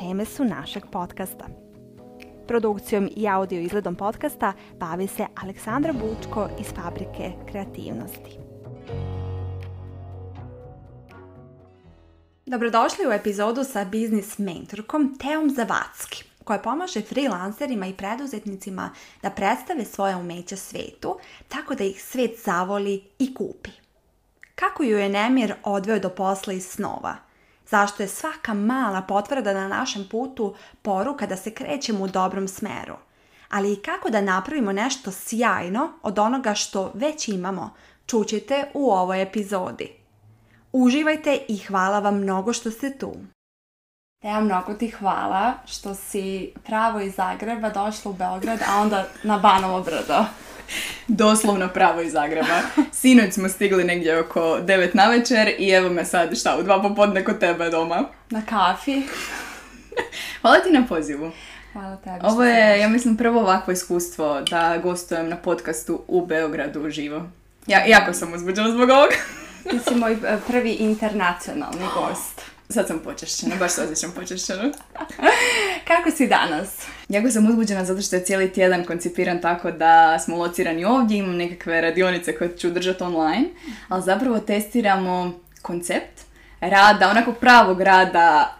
teme su našeg podcasta. Produkcijom i audio izgledom podcasta bavi se Aleksandra Bučko iz Fabrike kreativnosti. Dobrodošli u epizodu sa biznis mentorkom Teom Zavacki koja pomaže freelancerima i preduzetnicima da predstave svoje umeće svetu, tako da ih svet zavoli i kupi. Kako ju je nemir odveo do posla i snova – zašto je svaka mala potvrda na našem putu poruka da se krećemo u dobrom smeru, ali i kako da napravimo nešto sjajno od onoga što već imamo, čućete u ovoj epizodi. Uživajte i hvala vam mnogo što ste tu. Ja mnogo ti hvala što si pravo iz Zagreba došla u Beograd, a onda na Banovo brdo. Doslovno pravo iz Zagreba. Sinoć smo stigli negdje oko 9 na večer i evo me sad, šta, u dva popodne kod tebe doma. Na kafi. Hvala ti na pozivu. Hvala tebi. Ovo je, ja mislim, prvo ovakvo iskustvo da gostujem na podcastu u Beogradu uživo. Ja, jako sam uzbuđena zbog ovoga. Ti si moj eh, prvi internacionalni gost. Sad sam počešćena, baš se osjećam Kako si danas? Jako sam uzbuđena zato što je cijeli tjedan koncipiran tako da smo locirani ovdje, imam nekakve radionice koje ću držati online, ali zapravo testiramo koncept rada, onako pravog rada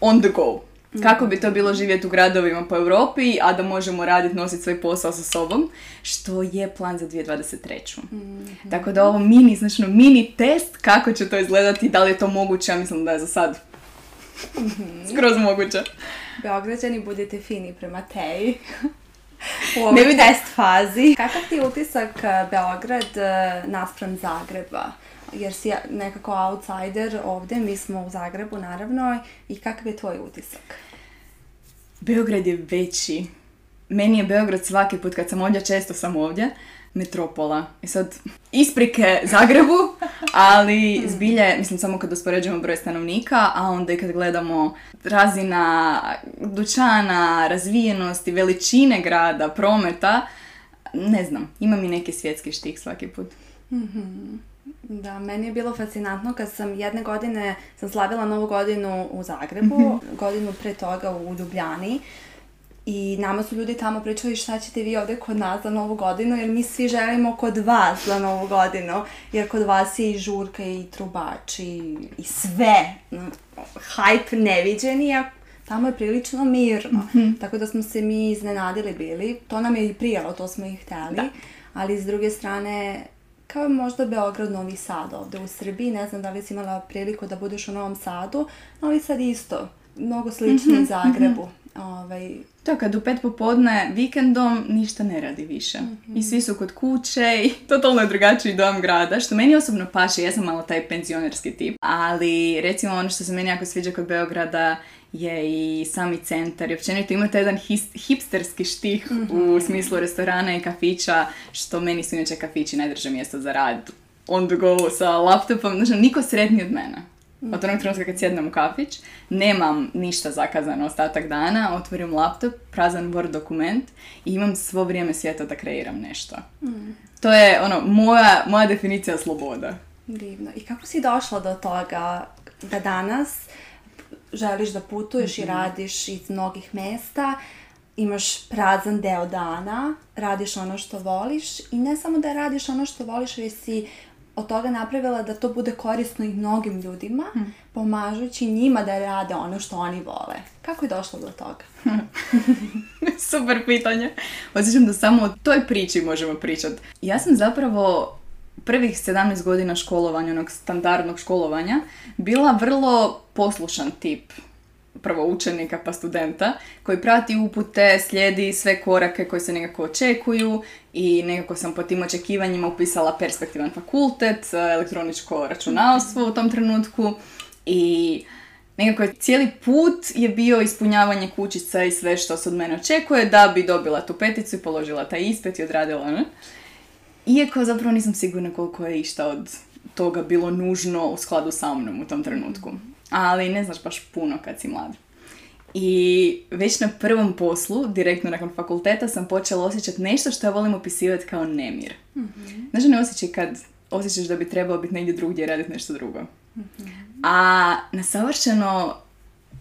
on the go. Mm. Kako bi to bilo živjeti u gradovima po Europi, a da možemo raditi, nositi svoj posao sa sobom, što je plan za 2023. mm Tako da ovo mini, znači mini test kako će to izgledati, da li je to moguće, ja mislim da je za sad mhm. skroz moguće. Beograđani, budete fini prema teji. u test fazi. Kakav ti je utisak eh, Beograd eh, naspram Zagreba? jer si nekako outsider ovdje, mi smo u Zagrebu naravno i kakav je tvoj utisak? Beograd je veći. Meni je Beograd svaki put kad sam ovdje, često sam ovdje, metropola. I sad, isprike Zagrebu, ali zbilje, mislim, samo kad uspoređujemo broj stanovnika, a onda i kad gledamo razina dućana, razvijenosti, veličine grada, prometa, ne znam, ima mi neki svjetski štik svaki put. Mhm. Da, meni je bilo fascinantno kad sam jedne godine sam slavila Novu godinu u Zagrebu, mhm. godinu pre toga u Ljubljani. I nama su ljudi tamo pričali šta ćete vi ovdje kod nas za novu godinu, jer mi svi želimo kod vas za novu godinu, jer kod vas je i žurka i trubač i, sve. Ono, hype neviđeni, a tamo je prilično mirno. Mhm. Tako da smo se mi iznenadili bili. To nam je i prijelo, to smo i htjeli. Ali s druge strane, kao je možda Beograd, Novi Sad ovdje u Srbiji. Ne znam da li si imala priliku da budeš u Novom Sadu, ali sad isto, mnogo slično mhm, Zagrebu. Mhm. Ovaj, to kad u pet popodne vikendom ništa ne radi više. mm I svi su kod kuće i totalno je drugačiji dom grada, što meni osobno paše, ja sam malo taj penzionerski tip. Ali recimo ono što se meni jako sviđa kod Beograda je i sami centar i općenito imate jedan hipsterski štih u mhm. smislu restorana i kafića, što meni su inače kafići najdrže mjesto za rad on the go sa laptopom, znači niko sretniji od mene. Od onog trenutka kad sjednem u kafić, nemam ništa zakazano ostatak dana, otvorim laptop, prazan Word dokument i imam svo vrijeme svijeta da kreiram nešto. Mm. To je ono, moja, moja definicija sloboda. Divno. I kako si došla do toga da danas želiš da putuješ mm-hmm. i mhm. radiš iz mnogih mjesta, imaš prazan deo dana, radiš ono što voliš i ne samo da radiš ono što voliš, već si od toga napravila da to bude korisno i mnogim ljudima, hm. pomažući njima da rade ono što oni vole. Kako je došlo do toga? Super pitanje. Osjećam da samo o toj priči možemo pričati. Ja sam zapravo prvih 17 godina školovanja, onog standardnog školovanja, bila vrlo poslušan tip prvo učenika pa studenta koji prati upute, slijedi sve korake koji se nekako očekuju i nekako sam po tim očekivanjima upisala perspektivan fakultet, e, elektroničko računalstvo u tom trenutku i nekako je, cijeli put je bio ispunjavanje kućica i sve što se od mene očekuje da bi dobila tu peticu i položila taj ispit i odradila ne? Iako zapravo nisam sigurna koliko je išta od toga bilo nužno u skladu sa mnom u tom trenutku ali ne znaš baš puno kad si mlad. I već na prvom poslu, direktno nakon fakulteta, sam počela osjećati nešto što ja volim opisivati kao nemir. Mm-hmm. ne osjećaj kad osjećaš da bi trebao biti negdje drugdje i raditi nešto drugo. Mhm. A na savršeno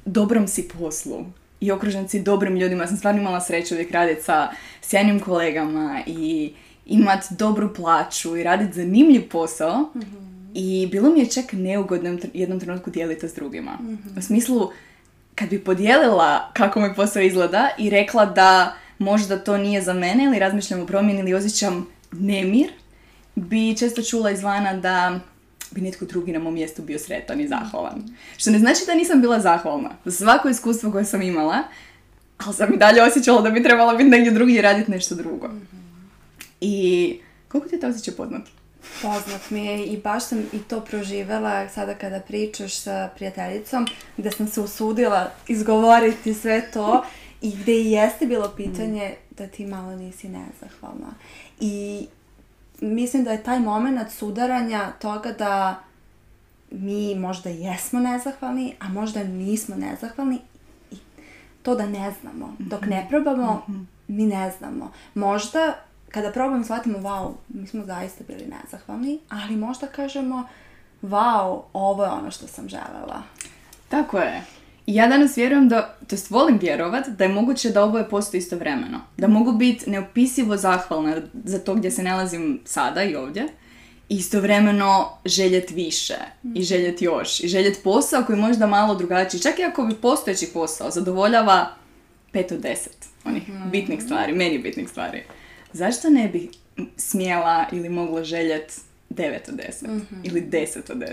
dobrom si poslu i okružen si dobrim ljudima. Ja sam stvarno imala sreću uvijek raditi sa sjajnim kolegama i imati dobru plaću i raditi zanimljiv posao. mm i bilo mi je čak neugodno jednom trenutku dijeliti to s drugima. Mhm. U smislu, kad bi podijelila kako mi posao izgleda i rekla da možda to nije za mene ili razmišljam o promjeni ili osjećam nemir, bi često čula izvana da bi netko drugi na mom mjestu bio sretan i mhm. zahvalan. Što ne znači da nisam bila zahvalna. Za svako iskustvo koje sam imala, ali sam i dalje osjećala da bi trebala biti negdje drugi i raditi nešto drugo. Mhm. I koliko ti je to osjećaj podnoti? poznat mi je i baš sam i to proživela sada kada pričaš sa prijateljicom gdje sam se usudila izgovoriti sve to i gdje i jeste bilo mm. pitanje da ti malo nisi nezahvalna. I mislim da je taj moment sudaranja toga da mi možda jesmo nezahvalni, a možda nismo nezahvalni i to da ne znamo. Dok ne mhm. probamo, mhm. mi ne znamo. Možda kada probam shvatimo, wow, mi smo zaista bili nezahvalni, ali možda kažemo, wow, ovo je ono što sam želela. Tako je. I Ja danas vjerujem da, to jest volim vjerovat da je moguće da oboje postoji istovremeno. Da mhm. mogu biti neopisivo zahvalna za to gdje se nalazim sada i ovdje. I istovremeno željet više i mhm. željeti još. I željeti posao koji možda malo drugačiji. Čak i ako bi postojeći posao zadovoljava pet od 10 onih mhm. bitnih stvari, meni bitnih stvari zašto ne bi smjela ili mogla željeti 9 od 10 mhm. ili 10 od 10.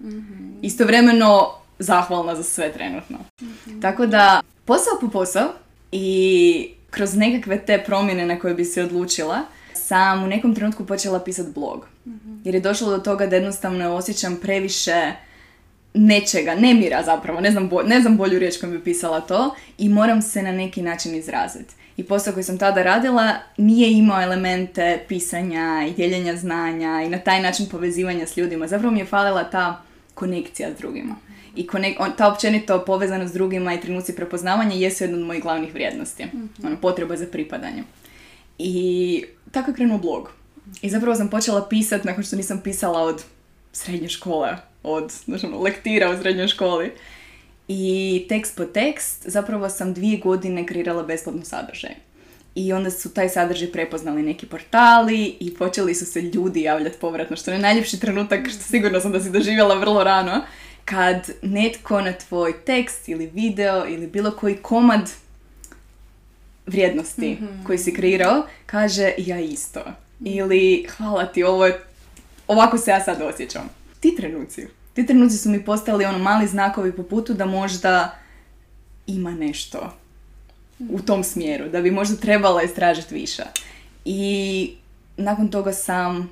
Mhm. Istovremeno zahvalna za sve trenutno. Mhm. Tako da posao po posao i kroz nekakve te promjene na koje bi se odlučila sam u nekom trenutku počela pisati blog. Jer je došlo do toga da jednostavno osjećam previše nečega, nemira zapravo, ne znam, ne znam bolju riječ kojom bi pisala to i moram se na neki način izraziti i posao koji sam tada radila nije imao elemente pisanja i dijeljenja znanja i na taj način povezivanja s ljudima. Zapravo mi je falila ta konekcija s drugima. I ta općenito povezanost s drugima i trenuci prepoznavanja jesu jedna od mojih glavnih vrijednosti. Mhm. Ono, potreba za pripadanje. I tako je krenuo blog. I zapravo sam počela pisati nakon što nisam pisala od srednje škole, od ono, lektira u srednjoj školi. I tekst po tekst zapravo sam dvije godine kreirala besplatno sadržaj. I onda su taj sadržaj prepoznali neki portali i počeli su se ljudi javljati povratno, što je najljepši trenutak, što sigurno sam da si doživjela vrlo rano, kad netko na tvoj tekst ili video ili bilo koji komad vrijednosti mhm. koji si kreirao kaže ja isto. Ili hvala ti, ovo je, ovako se ja sad osjećam. Ti trenuci ti trenuci su mi postali ono mali znakovi po putu da možda ima nešto u tom smjeru, da bi možda trebala istražiti više. I nakon toga sam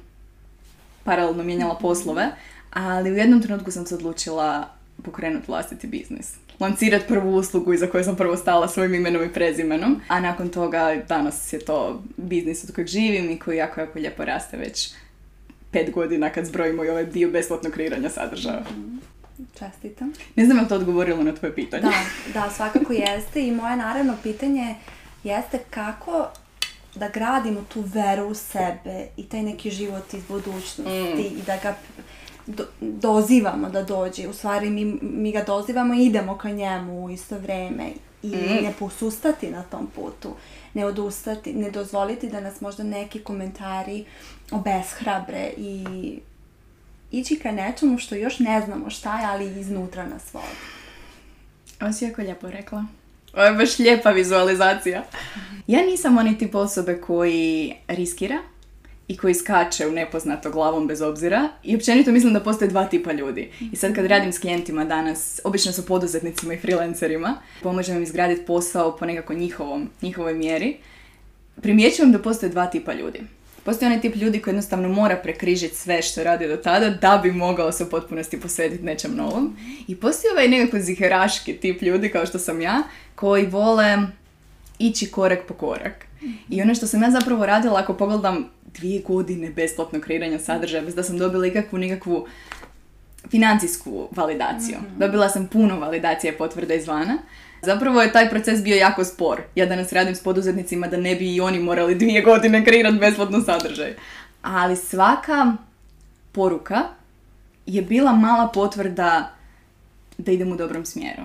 paralelno mijenjala poslove, ali u jednom trenutku sam se odlučila pokrenuti vlastiti biznis. Lancirati prvu uslugu iza koje sam prvo stala svojim imenom i prezimenom, a nakon toga danas je to biznis od kojeg živim i koji jako, jako lijepo raste već pet godina kad zbrojimo i ovaj dio besplatnog kreiranja sadržaja. Čestitam. Ne znam je to odgovorilo na tvoje pitanje. Da, da, svakako jeste i moje naravno pitanje jeste kako da gradimo tu veru u sebe i taj neki život iz budućnosti mm. i da ga dozivamo da dođe. U stvari mi, mi ga dozivamo i idemo ka njemu u isto vrijeme i mm. ne posustati na tom putu, ne odustati, ne dozvoliti da nas možda neki komentari obeshrabre i ići ka nečemu što još ne znamo šta je, ali iznutra nas vodi. Ovo si jako lijepo rekla. Ovo je baš lijepa vizualizacija. Ja nisam oni tip osobe koji riskira, i koji skače u nepoznato glavom bez obzira i općenito mislim da postoje dva tipa ljudi. I sad kad radim s klijentima danas, obično su poduzetnicima i freelancerima, pomažem im izgraditi posao po nekako njihovom, njihovoj mjeri, primjećujem da postoje dva tipa ljudi. Postoji onaj tip ljudi koji jednostavno mora prekrižiti sve što radi do tada da bi mogao se u potpunosti posvetiti nečem novom. I postoji ovaj nekako ziheraški tip ljudi kao što sam ja koji vole ići korak po korak. I ono što sam ja zapravo radila ako pogledam dvije godine besplatnog kreiranja sadržaja, bez da sam dobila ikakvu nekakvu financijsku validaciju. Mm-hmm. Dobila sam puno validacije potvrda izvana. Zapravo je taj proces bio jako spor. Ja danas radim s poduzetnicima da ne bi i oni morali dvije godine kreirati besplatno sadržaj. Ali svaka poruka je bila mala potvrda da idem u dobrom smjeru.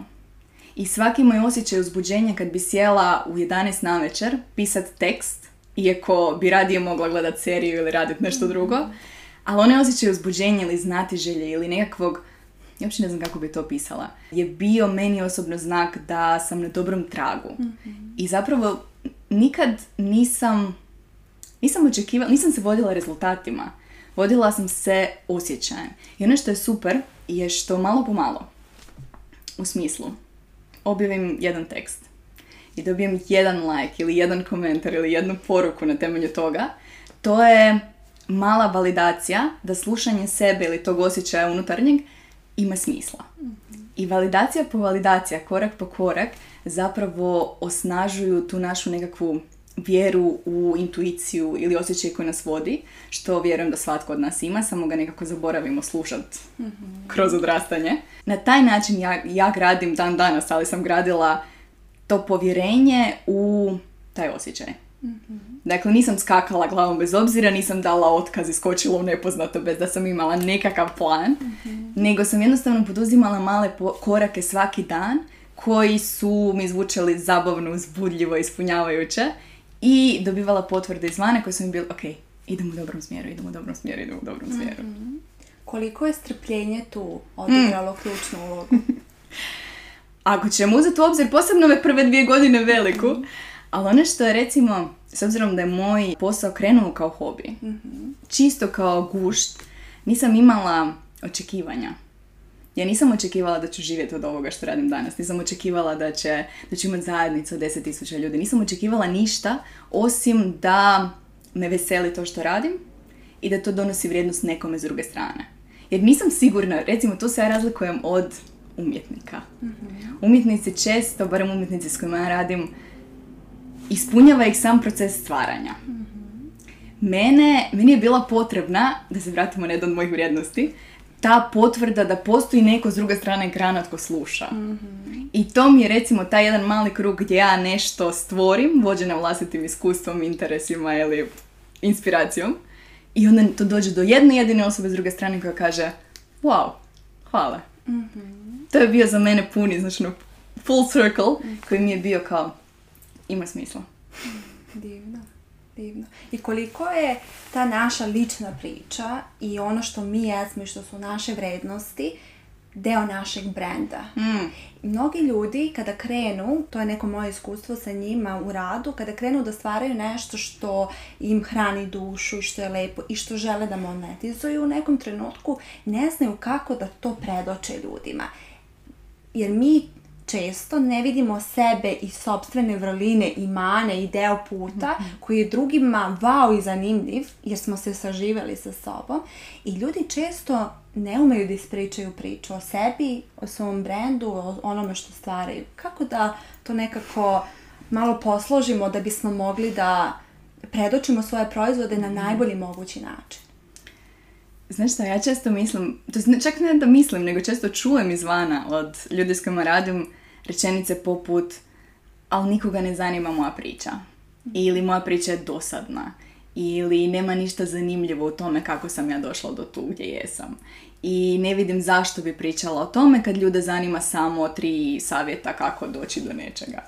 I svaki moj osjećaj uzbuđenja kad bi sjela u 11 na večer pisat tekst iako bi radije mogla gledati seriju ili raditi nešto mhm. drugo, ali onaj osjećaj uzbuđenja ili znatiželje ili nekakvog, ja uopće ne znam kako bi to pisala, je bio meni osobno znak da sam na dobrom tragu. Mhm. I zapravo nikad nisam, nisam očekivala, nisam se vodila rezultatima. Vodila sam se osjećajem. I ono što je super je što malo po malo, u smislu, objavim jedan tekst i dobijem jedan like ili jedan komentar ili jednu poruku na temelju toga, to je mala validacija da slušanje sebe ili tog osjećaja unutarnjeg ima smisla. I validacija po validacija, korak po korak, zapravo osnažuju tu našu nekakvu vjeru u intuiciju ili osjećaj koji nas vodi, što vjerujem da svatko od nas ima, samo ga nekako zaboravimo slušat mhm. kroz odrastanje. Na taj način ja, ja gradim dan danas, ali sam gradila to povjerenje u taj osjećaj. mm Dakle, nisam skakala glavom bez obzira, nisam dala otkaz i skočila u nepoznato bez da sam imala nekakav plan, nego sam jednostavno poduzimala male korake svaki dan koji su mi zvučali zabavno, uzbudljivo, ispunjavajuće i dobivala potvrde izvane koje su mi bili, ok, idemo u dobrom smjeru, idemo u dobrom smjeru, idemo u dobrom smjeru. Mhm. Koliko je strpljenje tu odigralo mm. ključnu ulogu? ako ćemo uzeti u obzir posebno ove prve dvije godine veliku, ali ono što je recimo, s obzirom da je moj posao krenuo kao hobi, mhm. čisto kao gušt, nisam imala očekivanja. Ja nisam očekivala da ću živjeti od ovoga što radim danas. Nisam očekivala da, će, da ću imati zajednicu od 10.000 ljudi. Nisam očekivala ništa osim da me veseli to što radim i da to donosi vrijednost nekome s druge strane. Jer nisam sigurna, recimo tu se ja razlikujem od umjetnika. Mhm. Umjetnici često, barem umjetnici s kojima ja radim, ispunjava ih sam proces stvaranja. Mhm. Mene, meni je bila potrebna, da se vratimo na jednu od mojih vrijednosti, ta potvrda da postoji neko s druge strane ekrana tko sluša. Mhm. I to mi je recimo taj jedan mali krug gdje ja nešto stvorim, vođena vlastitim iskustvom, interesima ili inspiracijom. I onda to dođe do jedne jedine osobe s druge strane koja kaže wow, hvala to je bio za mene puni, znači full circle, mhm. koji mi je bio kao, ima smisla. Divno, divno. I koliko je ta naša lična priča i ono što mi jesmo i što su naše vrednosti deo našeg brenda. Mm. Mnogi ljudi kada krenu, to je neko moje iskustvo sa njima u radu, kada krenu da stvaraju nešto što im hrani dušu i što je lepo i što žele da monetizuju u nekom trenutku, ne znaju kako da to predoče ljudima jer mi često ne vidimo sebe i sobstvene vrline i mane i deo puta mhm. koji je drugima vao i zanimljiv jer smo se saživali sa sobom i ljudi često ne umeju da ispričaju priču o sebi, o svom brendu, o onome što stvaraju. Kako da to nekako malo posložimo da bismo mogli da predočimo svoje proizvode na mhm. najbolji mogući način? Znaš šta, ja često mislim, to ne, čak ne da mislim, nego često čujem izvana od ljudi s kojima radim rečenice poput ali nikoga ne zanima moja priča. Ili moja priča je dosadna. Ili nema ništa zanimljivo u tome kako sam ja došla do tu gdje jesam. I ne vidim zašto bi pričala o tome kad ljude zanima samo tri savjeta kako doći do nečega.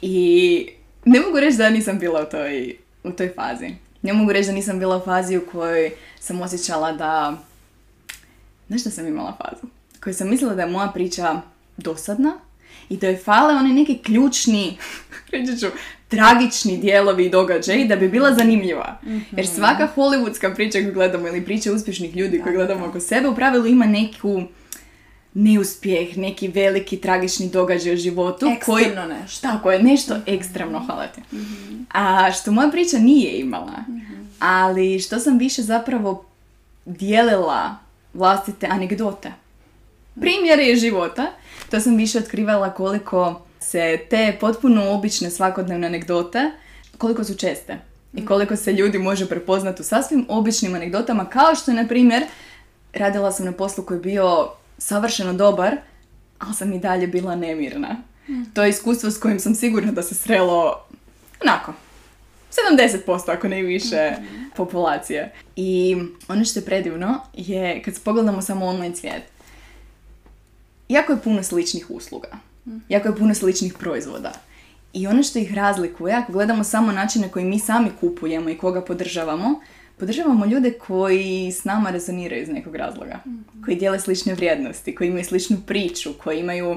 I ne mogu reći da nisam bila u toj, u toj fazi ne mogu reći da nisam bila u fazi u kojoj sam osjećala da... Znaš da sam imala fazu? Koju sam mislila da je moja priča dosadna i da je fale one neki ključni, reći ću, tragični dijelovi i događaji da bi bila zanimljiva. Mhm. Jer svaka hollywoodska priča koju gledamo ili priča uspješnih ljudi koju gledamo oko sebe u pravilu ima neku neuspjeh, neki veliki tragični događaj u životu. Ekstremno koji, nešto. Tako je, nešto mhm. ekstremno, hvala ti. Mhm. A što moja priča nije imala. Mhm. Ali što sam više zapravo dijelila vlastite anegdote. Primjere je života. To sam više otkrivala koliko se te potpuno obične svakodnevne anegdote, koliko su česte. I koliko se ljudi može prepoznati u sasvim običnim anegdotama, kao što je, na primjer, radila sam na poslu koji je bio savršeno dobar, ali sam i dalje bila nemirna. Hmm. To je iskustvo s kojim sam sigurna da se srelo onako, 70% ako ne više hmm. populacije. I ono što je predivno je kad pogledamo samo online svijet, jako je puno sličnih usluga, hmm. jako je puno sličnih proizvoda. I ono što ih razlikuje, ako gledamo samo način na koji mi sami kupujemo i koga podržavamo, podržavamo ljude koji s nama rezoniraju iz nekog razloga, mhm. koji dijele slične vrijednosti, koji imaju sličnu priču, koji imaju,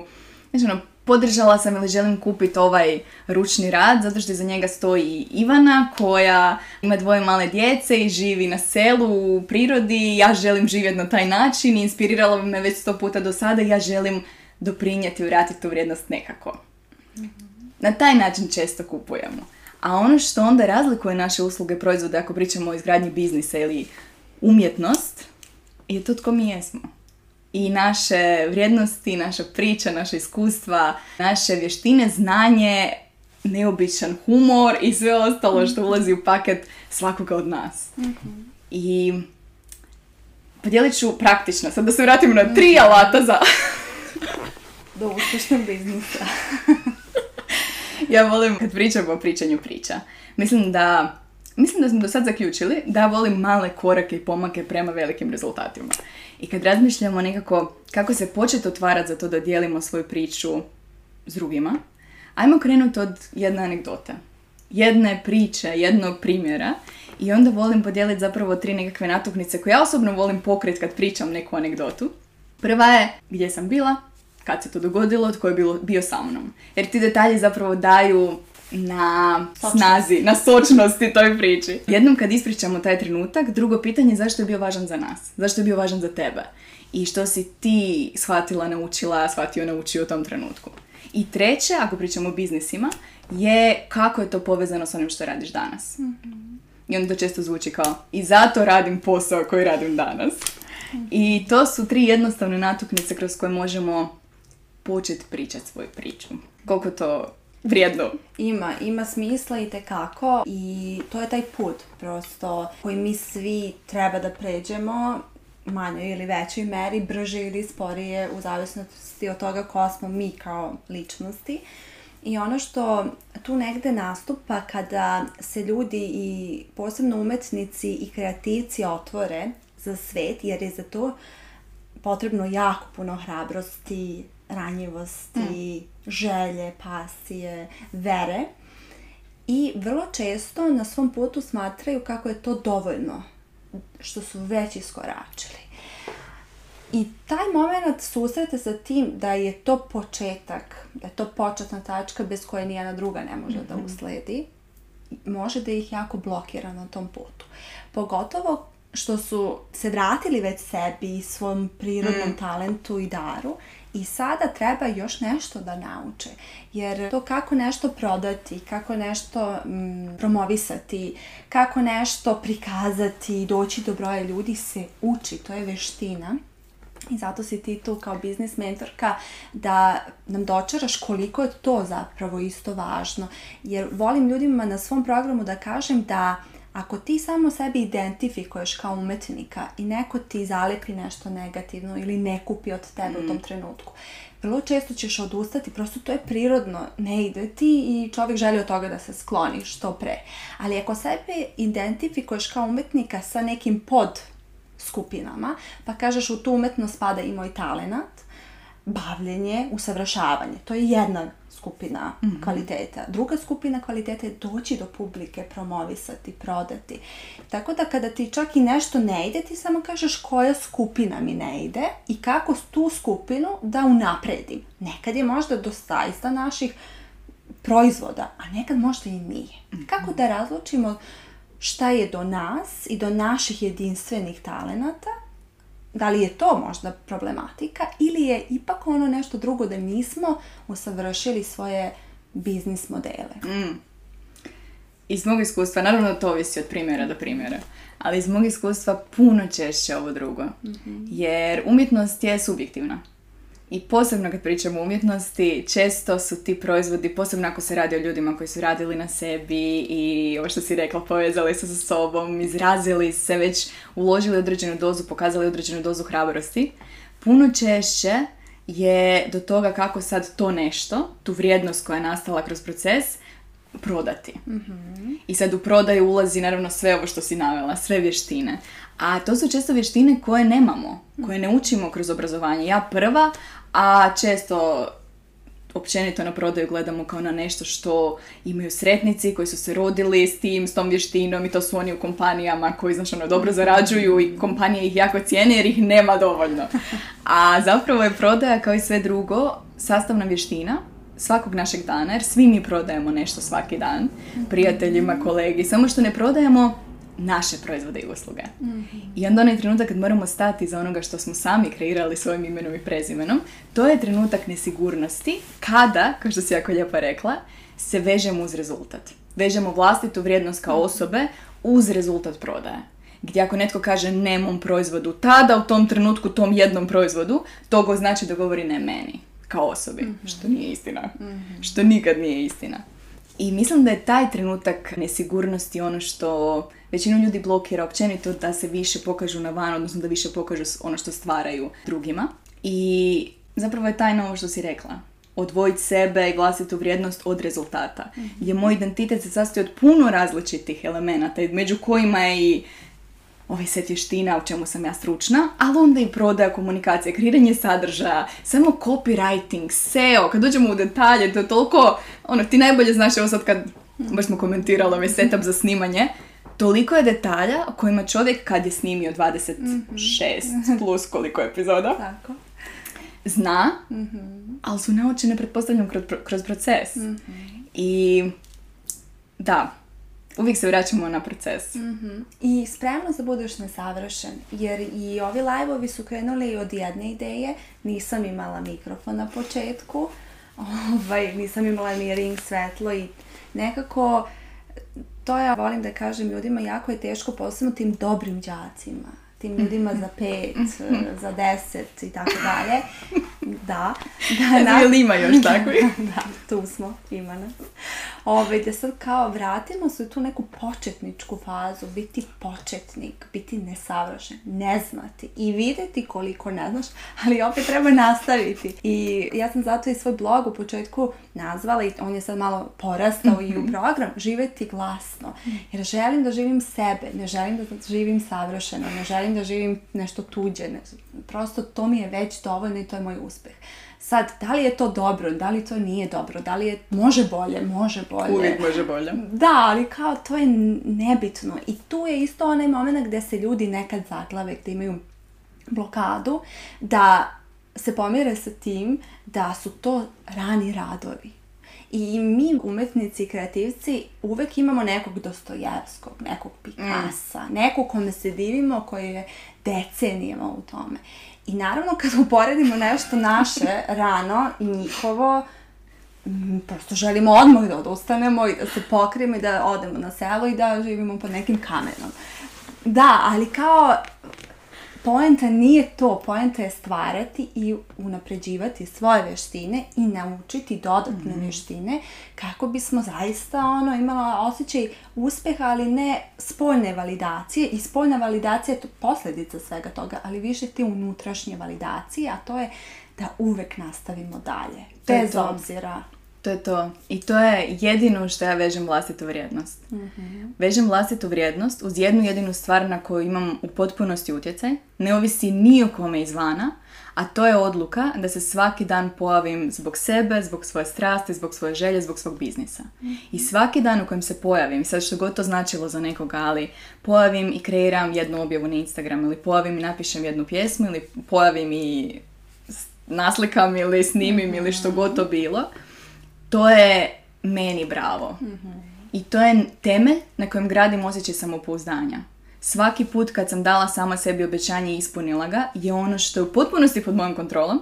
znači podržala sam ili želim kupiti ovaj ručni rad, zato što iza njega stoji Ivana koja ima dvoje male djece i živi na selu, u prirodi, ja želim živjeti na taj način, inspiriralo me već sto puta do sada ja želim doprinijeti, vratiti tu vrijednost nekako. Mhm. Na taj način često kupujemo. A ono što onda razlikuje naše usluge proizvode ako pričamo o izgradnji biznisa ili umjetnost, je to tko mi jesmo. I naše vrijednosti, naša priča, naše iskustva, naše vještine, znanje, neobičan humor i sve ostalo što mhm. ulazi u paket svakoga od nas. Mhm. I podijelit ću praktično, sad da se vratim na tri mhm. alata za... Do uspješnog biznisa. ja volim kad pričam o pričanju priča. Mislim da Mislim da smo do sad zaključili da volim male korake i pomake prema velikim rezultatima. I kad razmišljamo nekako kako se početi otvarati za to da dijelimo svoju priču s drugima, ajmo krenuti od jedne anegdote, jedne priče, jednog primjera i onda volim podijeliti zapravo tri nekakve natuknice koje ja osobno volim pokret kad pričam neku anegdotu. Prva je gdje sam bila, kad se to dogodilo, tko je bilo, bio sa mnom. Jer ti detalji zapravo daju na snazi, na sočnosti toj priči. Jednom kad ispričamo taj trenutak, drugo pitanje je zašto je bio važan za nas, zašto je bio važan za tebe i što si ti shvatila, naučila, shvatio, naučio u tom trenutku. I treće, ako pričamo o biznisima, je kako je to povezano s onim što radiš danas. Mhm. I onda to često zvuči kao i zato radim posao koji radim danas. Mhm. I to su tri jednostavne natuknice kroz koje možemo početi pričati svoju priču. Koliko to vrijedno? Ima, ima smisla i tekako i to je taj put prosto koji mi svi treba da pređemo manjoj ili većoj meri, brže ili sporije u zavisnosti od toga ko smo mi kao ličnosti. I ono što tu negde nastupa kada se ljudi i posebno umetnici i kreativci otvore za svet, jer je za to potrebno jako puno hrabrosti, ranjivosti, mm. želje, pasije, vere i vrlo često na svom putu smatraju kako je to dovoljno što su već iskoračili. I taj moment susrete sa tim da je to početak, da je to početna tačka bez koje nijedna druga ne može da mhm. usledi, može da ih jako blokira na tom putu. Pogotovo što su se vratili već sebi, i svom prirodnom mm. talentu i daru i sada treba još nešto da nauče. Jer to kako nešto prodati, kako nešto mm, promovisati, kako nešto prikazati i doći do broja ljudi se uči, to je veština. I zato si ti tu kao biznis mentorka da nam dočaraš koliko je to zapravo isto važno. Jer volim ljudima na svom programu da kažem da ako ti samo sebi identifikuješ kao umetnika i neko ti zalepi nešto negativno ili ne kupi od tebe u tom mhm. trenutku, vrlo često ćeš odustati, prosto to je prirodno, ne ide ti i čovjek želi od toga da se skloni što pre. Ali ako sebe identifikuješ kao umetnika sa nekim pod skupinama, pa kažeš u tu umetnost spada i moj talenat, bavljenje, usavršavanje, to je jedna skupina mhm. kvaliteta. Druga skupina kvaliteta je doći do publike, promovisati, prodati. Tako da kada ti čak i nešto ne ide, ti samo kažeš koja skupina mi ne ide i kako tu skupinu da unapredim. Nekad je možda do sajsta naših proizvoda, a nekad možda i nije. Mhm. Kako da razlučimo šta je do nas i do naših jedinstvenih talenata da li je to možda problematika ili je ipak ono nešto drugo da nismo usavršili svoje biznis modele? Mm. Iz mog iskustva, naravno to ovisi od primjera do primjera, ali iz mog iskustva puno češće ovo drugo. Mhm. Jer umjetnost je subjektivna i posebno kad pričamo o umjetnosti, često su ti proizvodi, posebno ako se radi o ljudima koji su radili na sebi i ovo što si rekla, povezali su sa sobom, izrazili se, već uložili određenu dozu, pokazali određenu dozu hrabrosti, puno češće je do toga kako sad to nešto, tu vrijednost koja je nastala kroz proces, prodati. Mhm. I sad u prodaju ulazi naravno sve ovo što si navela, sve vještine. A to su često vještine koje nemamo, koje ne učimo kroz obrazovanje. Ja prva, a često općenito na prodaju gledamo kao na nešto što imaju sretnici koji su se rodili s tim, s tom vještinom i to su oni u kompanijama koji znaš ono, dobro mhm. zarađuju i kompanije ih jako cijene jer ih nema dovoljno. A zapravo je prodaja kao i sve drugo sastavna vještina svakog našeg dana jer svi mi prodajemo nešto svaki dan mhm. prijateljima, kolegi, samo što ne prodajemo naše proizvode i usluge. Mm-hmm. I onda onaj trenutak kad moramo stati za onoga što smo sami kreirali svojim imenom i prezimenom, to je trenutak nesigurnosti kada, kao što si jako lijepo rekla, se vežemo uz rezultat. Vežemo vlastitu vrijednost kao mhm. osobe uz rezultat prodaje. Gdje ako netko kaže ne mom proizvodu tada, u tom trenutku, tom jednom proizvodu, to go znači da govori ne meni kao osobi. Mhm. Što nije istina. Mhm. Što nikad nije istina. I mislim da je taj trenutak nesigurnosti ono što većinu ljudi blokira općenito da se više pokažu na van, odnosno da više pokažu ono što stvaraju drugima. I zapravo je tajna ovo što si rekla. Odvojiti sebe i vlastitu vrijednost od rezultata. mm moj identitet se sastoji od puno različitih elemenata, među kojima je i ovaj set vještina u čemu sam ja stručna, ali onda i prodaja, komunikacije, kreiranje sadržaja, samo copywriting, SEO, kad dođemo u detalje, to je toliko, ono, ti najbolje znaš, evo sad kad baš smo komentirali ovaj setup za snimanje, toliko je detalja o kojima čovjek kad je snimio 26 mhm. plus koliko epizoda Tako. zna, mhm. ali su naučene pretpostavljam kroz, kroz proces. Mhm. I da, uvijek se vraćamo na proces. I spremno za budeš nesavršen, jer i ovi live su krenuli od jedne ideje, nisam imala mikrofon na početku, ovaj, nisam imala ni ring svetlo i nekako to ja volim da kažem ljudima, jako je teško, posebno tim dobrim đacima tim ljudima za pet, za deset i tako dalje. Da, da, da. ima još takvi? Da, tu smo, ima nas. Ove, ovaj, da sad kao vratimo se u tu neku početničku fazu, biti početnik, biti nesavršen, ne znati i vidjeti koliko ne znaš, ali opet treba nastaviti. I ja sam zato i svoj blog u početku nazvala i on je sad malo porastao i u mhm. program, živjeti glasno. Mhm. Jer želim da živim sebe, ne želim da živim savršeno, ne želim da živim nešto tuđe. Ne, prosto to mi je već dovoljno i to je moj uspjeh. Sad, da li je to dobro, da li to nije dobro, da li je, može bolje, može bolje. Uvijek može bolje. Da, ali kao to je nebitno. I tu je isto onaj moment gdje se ljudi nekad zaglave, gdje imaju blokadu, da se pomire sa tim da su to rani radovi. I mi, umetnici i kreativci, uvijek imamo nekog Dostojevskog, nekog Pikasa, mm. nekog kome se divimo koji je decenijama u tome. I naravno kad uporedimo nešto naše rano i njihovo, prosto želimo odmah da odustanemo i da se pokrijemo i da odemo na selo i da živimo pod nekim kamenom. Da, ali kao poenta nije to, poenta je stvarati i unapređivati svoje veštine i naučiti dodatne mm. vještine kako bismo zaista ono imala osjećaj uspeha, ali ne spoljne validacije i spoljna validacija je posljedica svega toga, ali više ti unutrašnje validacije, a to je da uvek nastavimo dalje, bez obzira to je to. I to je jedino što ja vežem vlastitu vrijednost. Mhm. Vežem vlastitu vrijednost uz jednu jedinu stvar na koju imam u potpunosti utjecaj. Ne ovisi ni o kome izvana, a to je odluka da se svaki dan pojavim zbog sebe, zbog svoje strasti, zbog svoje želje, zbog svog biznisa. Mhm. I svaki dan u kojem se pojavim, sad što god to značilo za nekoga, ali pojavim i kreiram jednu objavu na Instagram ili pojavim i napišem jednu pjesmu ili pojavim i naslikam ili snimim ili što mhm. god to bilo, to je meni bravo. mm I to je temelj na kojem gradim osjećaj samopouzdanja. Svaki put kad sam dala sama sebi obećanje i ispunila ga je ono što je u potpunosti pod mojom kontrolom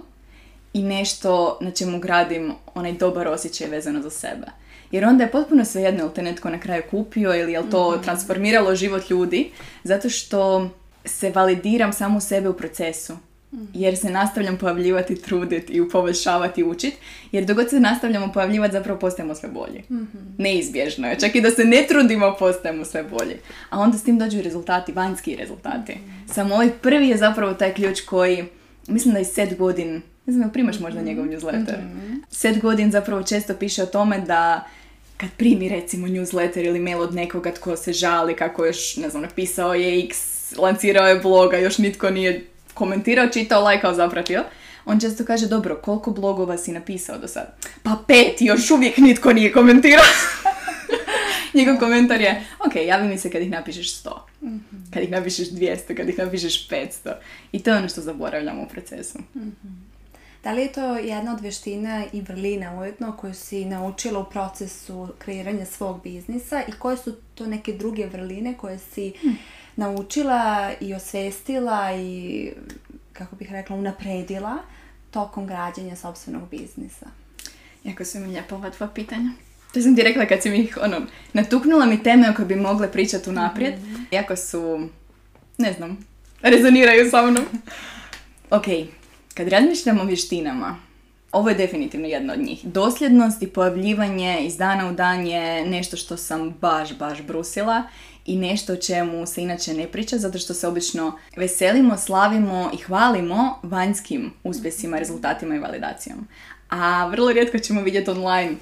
i nešto na čemu gradim onaj dobar osjećaj vezano za sebe. Jer onda je potpuno sve jel te netko na kraju kupio ili je to mhm. transformiralo život ljudi zato što se validiram samo u sebe u procesu jer se nastavljam pojavljivati, truditi i poboljšavati i učiti. Jer dok se nastavljamo pojavljivati, zapravo postajemo sve bolji. Mhm. Neizbježno je. Čak i da se ne trudimo, postajemo sve bolji. A onda s tim dođu rezultati, vanjski rezultati. mm Samo ovaj prvi je zapravo taj ključ koji, mislim da je set godin, ne znam, primaš možda mhm. njegov newsletter. Mhm. Set godin zapravo često piše o tome da kad primi recimo newsletter ili mail od nekoga tko se žali kako još, ne znam, napisao je x, lancirao je bloga, još nitko nije komentirao, čitao, lajkao, zapratio. On često kaže, dobro, koliko blogova si napisao do sad? Pa pet, još uvijek nitko nije komentirao. Njegov komentar je, ok, javi mi se kad ih napišeš sto. Mhm. Kad ih napišeš 200, kad ih napišeš 500. I to je ono što zaboravljamo u procesu. Mhm. Da li je to jedna od vještina i vrlina ujedno koju si naučila u procesu kreiranja svog biznisa i koje su to neke druge vrline koje si hmm naučila i osvestila i, kako bih rekla, unapredila tokom građenja sobstvenog biznisa? Jako su mi lijepo ova dva pitanja. To sam ti rekla kad si mi ih, ono, natuknula mi teme o bi mogle pričati unaprijed. Iako mhm. Jako su, ne znam, rezoniraju sa mnom. ok, kad razmišljamo o vještinama, ovo je definitivno jedna od njih. Dosljednost i pojavljivanje iz dana u dan je nešto što sam baš, baš brusila i nešto o čemu se inače ne priča zato što se obično veselimo, slavimo i hvalimo vanjskim uspjesima, rezultatima i validacijom. A vrlo rijetko ćemo vidjeti online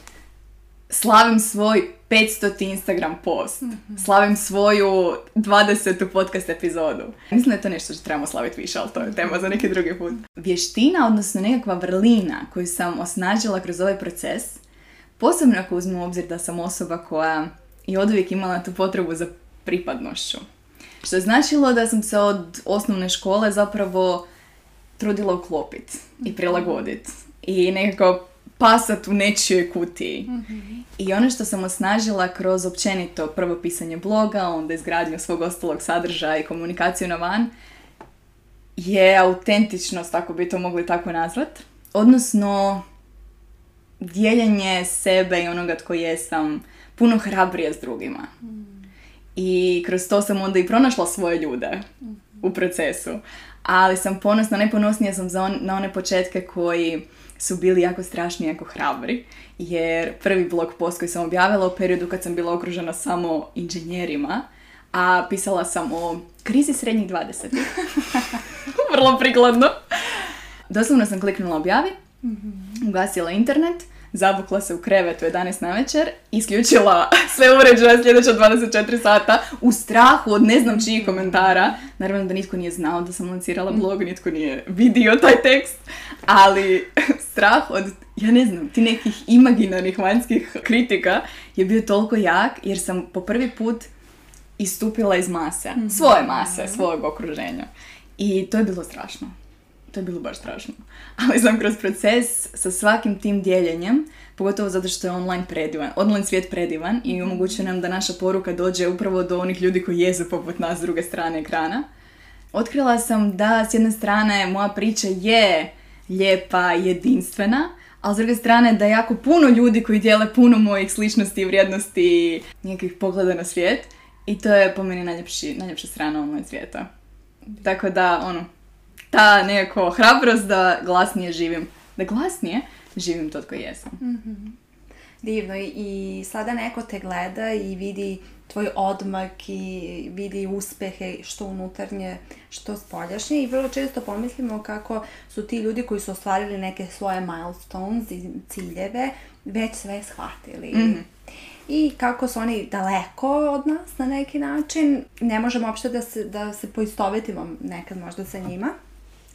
slavim svoj 500. Instagram post, mhm. slavim svoju 20. podcast epizodu. Mislim da je to nešto što trebamo slaviti više, ali to je tema za neki drugi put. Vještina, odnosno nekakva vrlina koju sam osnažila kroz ovaj proces, posebno ako uzmem u obzir da sam osoba koja je od uvijek imala tu potrebu za pripadnošću. Što je značilo da sam se od osnovne škole zapravo trudila uklopiti i mhm. prilagoditi i nekako pasat u nečijoj kutiji. Mhm. I ono što sam osnažila kroz općenito prvo pisanje bloga, onda izgradnju svog ostalog sadržaja i komunikaciju na van, je autentičnost, ako bi to mogli tako nazvat. Odnosno, dijeljenje sebe i onoga tko jesam puno hrabrije s drugima. Mm i kroz to sam onda i pronašla svoje ljude u mhm. procesu. Ali sam ponosna, najponosnija sam za na one početke koji su bili jako strašni, jako hrabri. Jer prvi blog post koji sam objavila u periodu kad sam bila okružena samo inženjerima, a pisala sam o krizi srednjih 20. Vrlo prikladno. Doslovno sam kliknula objavi, mhm. ugasila internet Zabukla se u krevet u 11 na večer, isključila sve uređaje sljedeća 24 sata u strahu od ne znam čijih komentara. Naravno da nitko nije znao da sam lancirala blog, nitko nije vidio taj tekst, ali strah od, ja ne znam, ti nekih imaginarnih vanjskih kritika je bio toliko jak jer sam po prvi put istupila iz mase, mhm. svoje mase, mhm. svojeg okruženja. I to je bilo strašno to je bilo baš strašno. Ali sam kroz proces sa svakim tim dijeljenjem, pogotovo zato što je online predivan, online svijet predivan i mhm. omogućuje nam da naša poruka dođe upravo do onih ljudi koji jezu poput nas s druge strane ekrana. Otkrila sam da s jedne strane moja priča je lijepa, jedinstvena, ali s druge strane da je jako puno ljudi koji dijele puno mojih sličnosti i vrijednosti nekih pogleda na svijet i to je po meni najljepša strana online svijeta. Tako da, ono, ta nekako hrabrost da glasnije živim. Da glasnije živim to tko jesam. Mhm. Divno. I sada neko te gleda i vidi tvoj odmak i vidi uspehe što unutarnje, što spoljašnje i vrlo često pomislimo kako su ti ljudi koji su ostvarili neke svoje milestones i ciljeve već sve shvatili. Mhm. I kako su oni daleko od nas na neki način, ne možemo uopšte da se, da se poistovetimo nekad možda sa njima.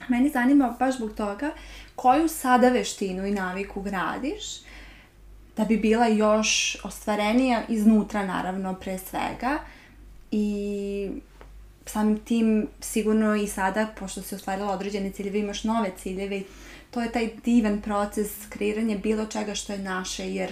Meni zanima baš zbog toga koju sada veštinu i naviku gradiš da bi bila još ostvarenija iznutra naravno pre svega i samim tim sigurno i sada pošto si ostvarila određene ciljeve imaš nove ciljeve to je taj divan proces kreiranja bilo čega što je naše jer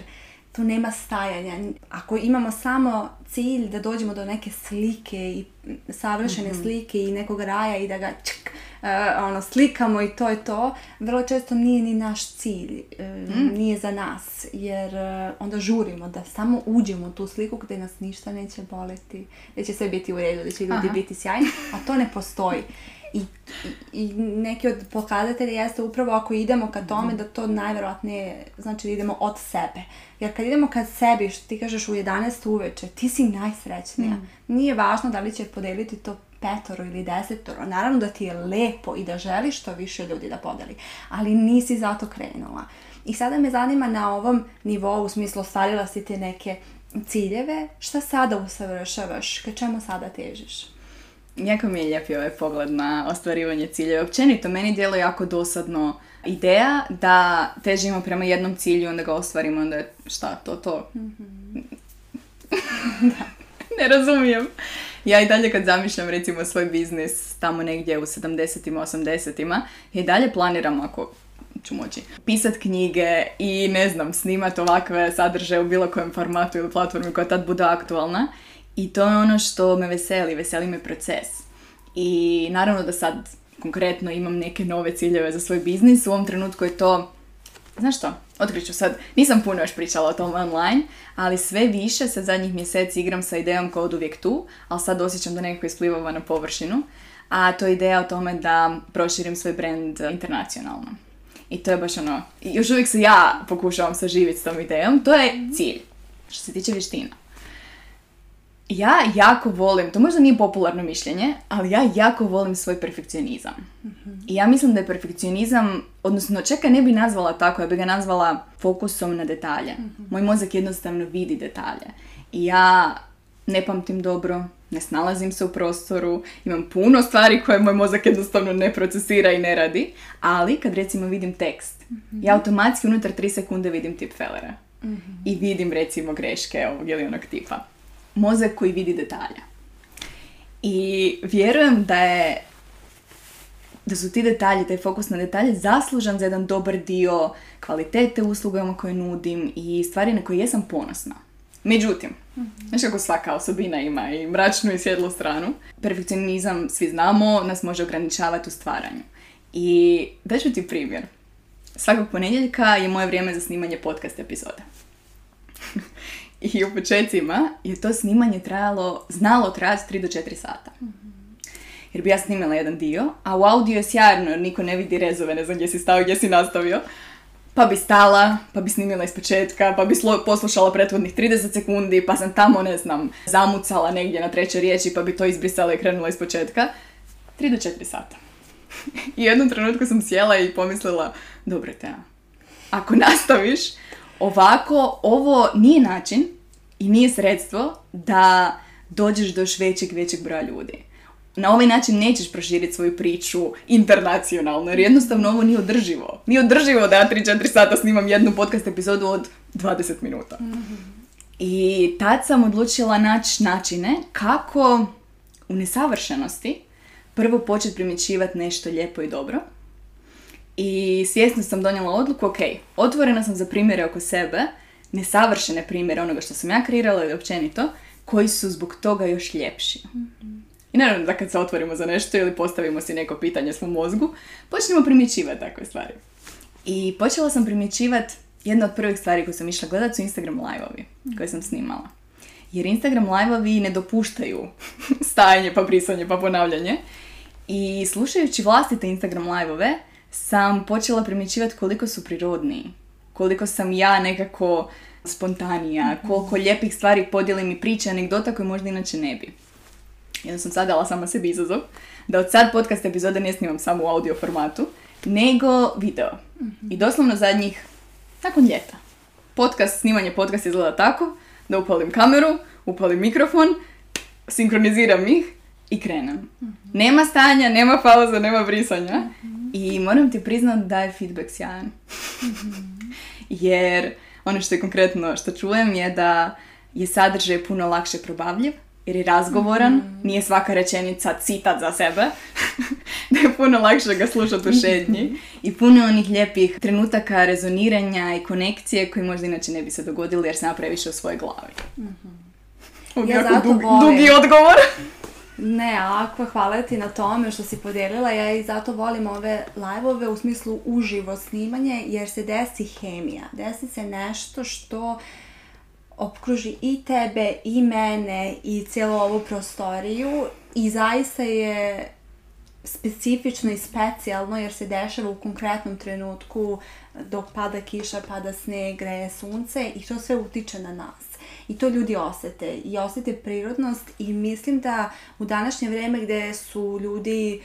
tu nema stajanja. Ako imamo samo cilj da dođemo do neke slike i savršene mhm. slike i nekog raja i da ga čk, E, ono, slikamo i to je to, vrlo često nije ni naš cilj, e, mm. nije za nas, jer e, onda žurimo da samo uđemo u tu sliku gdje nas ništa neće boleti, da će sve biti u redu, da će ljudi biti sjajni, a to ne postoji. I, I neki od pokazatelja jeste upravo ako idemo ka tome da to najvjerojatnije znači idemo od sebe. Jer kad idemo ka sebi, što ti kažeš u 11 uveče, ti si najsrećnija. Mm. Nije važno da li će podeliti to petoro ili desetoro. Naravno da ti je lepo i da želiš što više ljudi da podeli, ali nisi zato krenula. I sada me zanima na ovom nivou, u smislu ostvarila si te neke ciljeve, šta sada usavršavaš, ka čemu sada težiš? Jako mi je lijepi ovaj pogled na ostvarivanje ciljeva. Općenito, meni djelo jako dosadno ideja da težimo prema jednom cilju, onda ga ostvarimo, onda je šta, to, to. Mhm. da. ne razumijem ja i dalje kad zamišljam recimo svoj biznis tamo negdje u 70 im 80-ima, i dalje planiram ako ću moći pisat knjige i ne znam, snimat ovakve sadržaje u bilo kojem formatu ili platformi koja tad bude aktualna. I to je ono što me veseli, veseli me proces. I naravno da sad konkretno imam neke nove ciljeve za svoj biznis, u ovom trenutku je to, znaš što, Otkriću sad, nisam puno još pričala o tom online, ali sve više se zadnjih mjeseci igram sa idejom kao uvijek tu, ali sad osjećam da nekako isplivava na površinu, a to je ideja o tome da proširim svoj brand internacionalno. I to je baš ono, još uvijek se ja pokušavam saživjeti s tom idejom, to je cilj što se tiče vještina. Ja jako volim, to možda nije popularno mišljenje, ali ja jako volim svoj perfekcionizam. Mhm. I ja mislim da je perfekcionizam, odnosno čeka ne bi nazvala tako, ja bi ga nazvala fokusom na detalje. Mhm. Moj mozak jednostavno vidi detalje. I ja ne pamtim dobro, ne snalazim se u prostoru, imam puno stvari koje moj mozak jednostavno ne procesira i ne radi, ali kad recimo vidim tekst, mhm. ja automatski unutar tri sekunde vidim tip mm I vidim recimo greške ovog ili onog tipa mozak koji vidi detalja. I vjerujem da je da su ti detalji, taj fokus na detalje zaslužan za jedan dobar dio kvalitete uslugama koje nudim i stvari na koje jesam ponosna. Međutim, mm znaš kako svaka osobina ima i mračnu i svjetlu stranu, perfekcionizam, svi znamo, nas može ograničavati u stvaranju. I daću ti primjer. Svakog ponedjeljka je moje vrijeme za snimanje podcast epizode. i u početcima je to snimanje trajalo, znalo trajati 3 do 4 sata. Mhm. Jer bi ja snimila jedan dio, a u audio je sjajno niko ne vidi rezove, ne znam gdje si stao, gdje si nastavio. Pa bi stala, pa bi snimila iz početka, pa bi poslušala prethodnih 30 sekundi, pa sam tamo, ne znam, zamucala negdje na trećoj riječi, pa bi to izbrisala i krenula iz početka. 3 do 4 sata. I u jednom trenutku sam sjela i pomislila, dobro te, ako nastaviš, Ovako, ovo nije način i nije sredstvo da dođeš do još većeg, većeg broja ljudi. Na ovaj način nećeš proširiti svoju priču internacionalno, jer jednostavno ovo nije održivo. Nije održivo da ja 3-4 sata snimam jednu podcast epizodu od 20 minuta. I tad sam odlučila naći načine kako u nesavršenosti prvo početi primjećivati nešto lijepo i dobro, i svjesno sam donijela odluku, ok, otvorena sam za primjere oko sebe, nesavršene primjere onoga što sam ja kreirala ili općenito, koji su zbog toga još ljepši. Mhm. I naravno da kad se otvorimo za nešto ili postavimo si neko pitanje svom mozgu, počnemo primjećivati takve stvari. I počela sam primjećivati jedna od prvih stvari koju sam išla gledati su Instagram live-ovi mhm. koje sam snimala. Jer Instagram live-ovi ne dopuštaju stajanje pa brisanje pa ponavljanje. I slušajući vlastite Instagram live sam počela primjećivati koliko su prirodni. Koliko sam ja nekako spontanija, mhm. koliko lijepih stvari podijelim i priče, anegdota koje možda inače ne bi. onda sam dala sama sebi izazov da od sad podcast epizode ne snimam samo u audio formatu, nego video. Mhm. I doslovno zadnjih, nakon ljeta. Podcast, snimanje podcast izgleda tako da upalim kameru, upalim mikrofon, sinkroniziram ih i krenem. Mhm. Nema stanja, nema pauza, nema brisanja. I moram ti priznat da je feedback sjajan. Mhm. Jer ono što je konkretno što čujem je da je sadržaj puno lakše probavljiv jer je razgovoran, mhm. nije svaka rečenica citat za sebe, da je puno lakše ga slušati u šednji. Mhm. I puno onih lijepih trenutaka rezoniranja i konekcije koji možda inače ne bi se dogodili jer se napraviše u svojoj glavi. mm Ja dug, Dugi odgovor. Ne, Akva, hvala ti na tome što si podijelila. Ja i zato volim ove live u smislu uživo snimanje jer se desi hemija. Desi se nešto što opkruži i tebe i mene i cijelu ovu prostoriju i zaista je specifično i specijalno jer se dešava u konkretnom trenutku dok pada kiša, pada sneg, greje sunce i to sve utiče na nas i to ljudi osete i osete prirodnost i mislim da u današnje vrijeme gdje su ljudi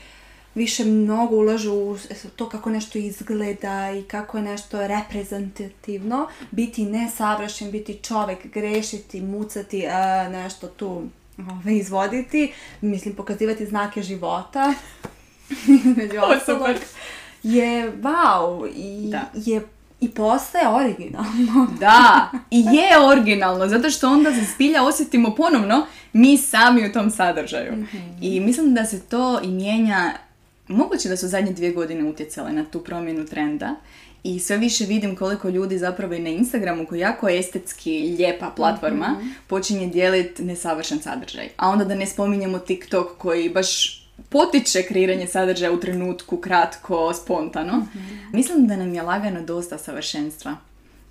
više mnogo ulažu u to kako nešto izgleda i kako je nešto reprezentativno, biti nesavršen, biti čovek, grešiti, mucati, nešto tu ovaj, izvoditi, mislim pokazivati znake života. Među je wow i je i postaje originalno. da, i je originalno, zato što onda se spilja osjetimo ponovno mi sami u tom sadržaju. Mhm. I mislim da se to i mijenja, moguće da su zadnje dvije godine utjecale na tu promjenu trenda i sve više vidim koliko ljudi zapravo i na Instagramu koji je jako estetski lijepa platforma mhm. počinje dijeliti nesavršen sadržaj. A onda da ne spominjemo TikTok koji baš potiče kreiranje sadržaja u trenutku, kratko, spontano. Mhm. Mislim da nam je lagano dosta savršenstva.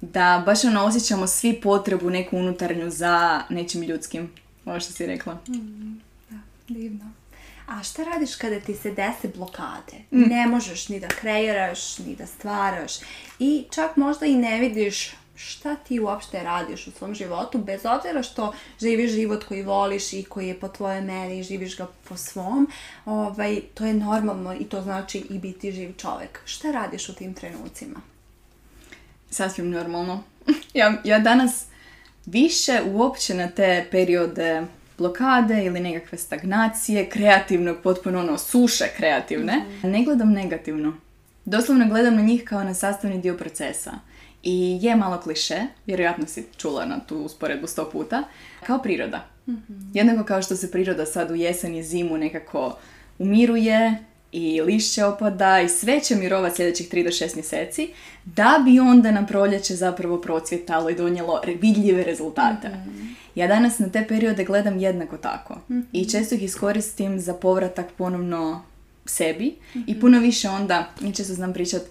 Da baš ono osjećamo svi potrebu neku unutarnju za nečim ljudskim. Ovo što si rekla. Mhm, da, divno. A šta radiš kada ti se dese blokade? Mm. Ne možeš ni da kreiraš, ni da stvaraš i čak možda i ne vidiš šta ti uopšte radiš u svom životu, bez obzira što živiš život koji voliš i koji je po tvoje meri, živiš ga po svom, ovaj, to je normalno i to znači i biti živ čovek. Šta radiš u tim trenucima? Sasvim normalno. ja, ja danas više uopće na te periode blokade ili nekakve stagnacije, kreativnog, potpuno ono suše kreativne, mhm. ne gledam negativno. Doslovno gledam na njih kao na sastavni dio procesa. I je malo kliše, vjerojatno si čula na tu usporedbu sto puta, kao priroda. mm Jednako kao što se priroda sad u jesen i zimu nekako umiruje i lišće opada i sve će mirovati sljedećih 3 do 6 mjeseci, da bi onda na proljeće zapravo procvjetalo i donijelo vidljive rezultate. Mhm. Ja danas na te periode gledam jednako tako mhm. i često ih iskoristim za povratak ponovno sebi i mhm. puno više onda, ja često znam pričati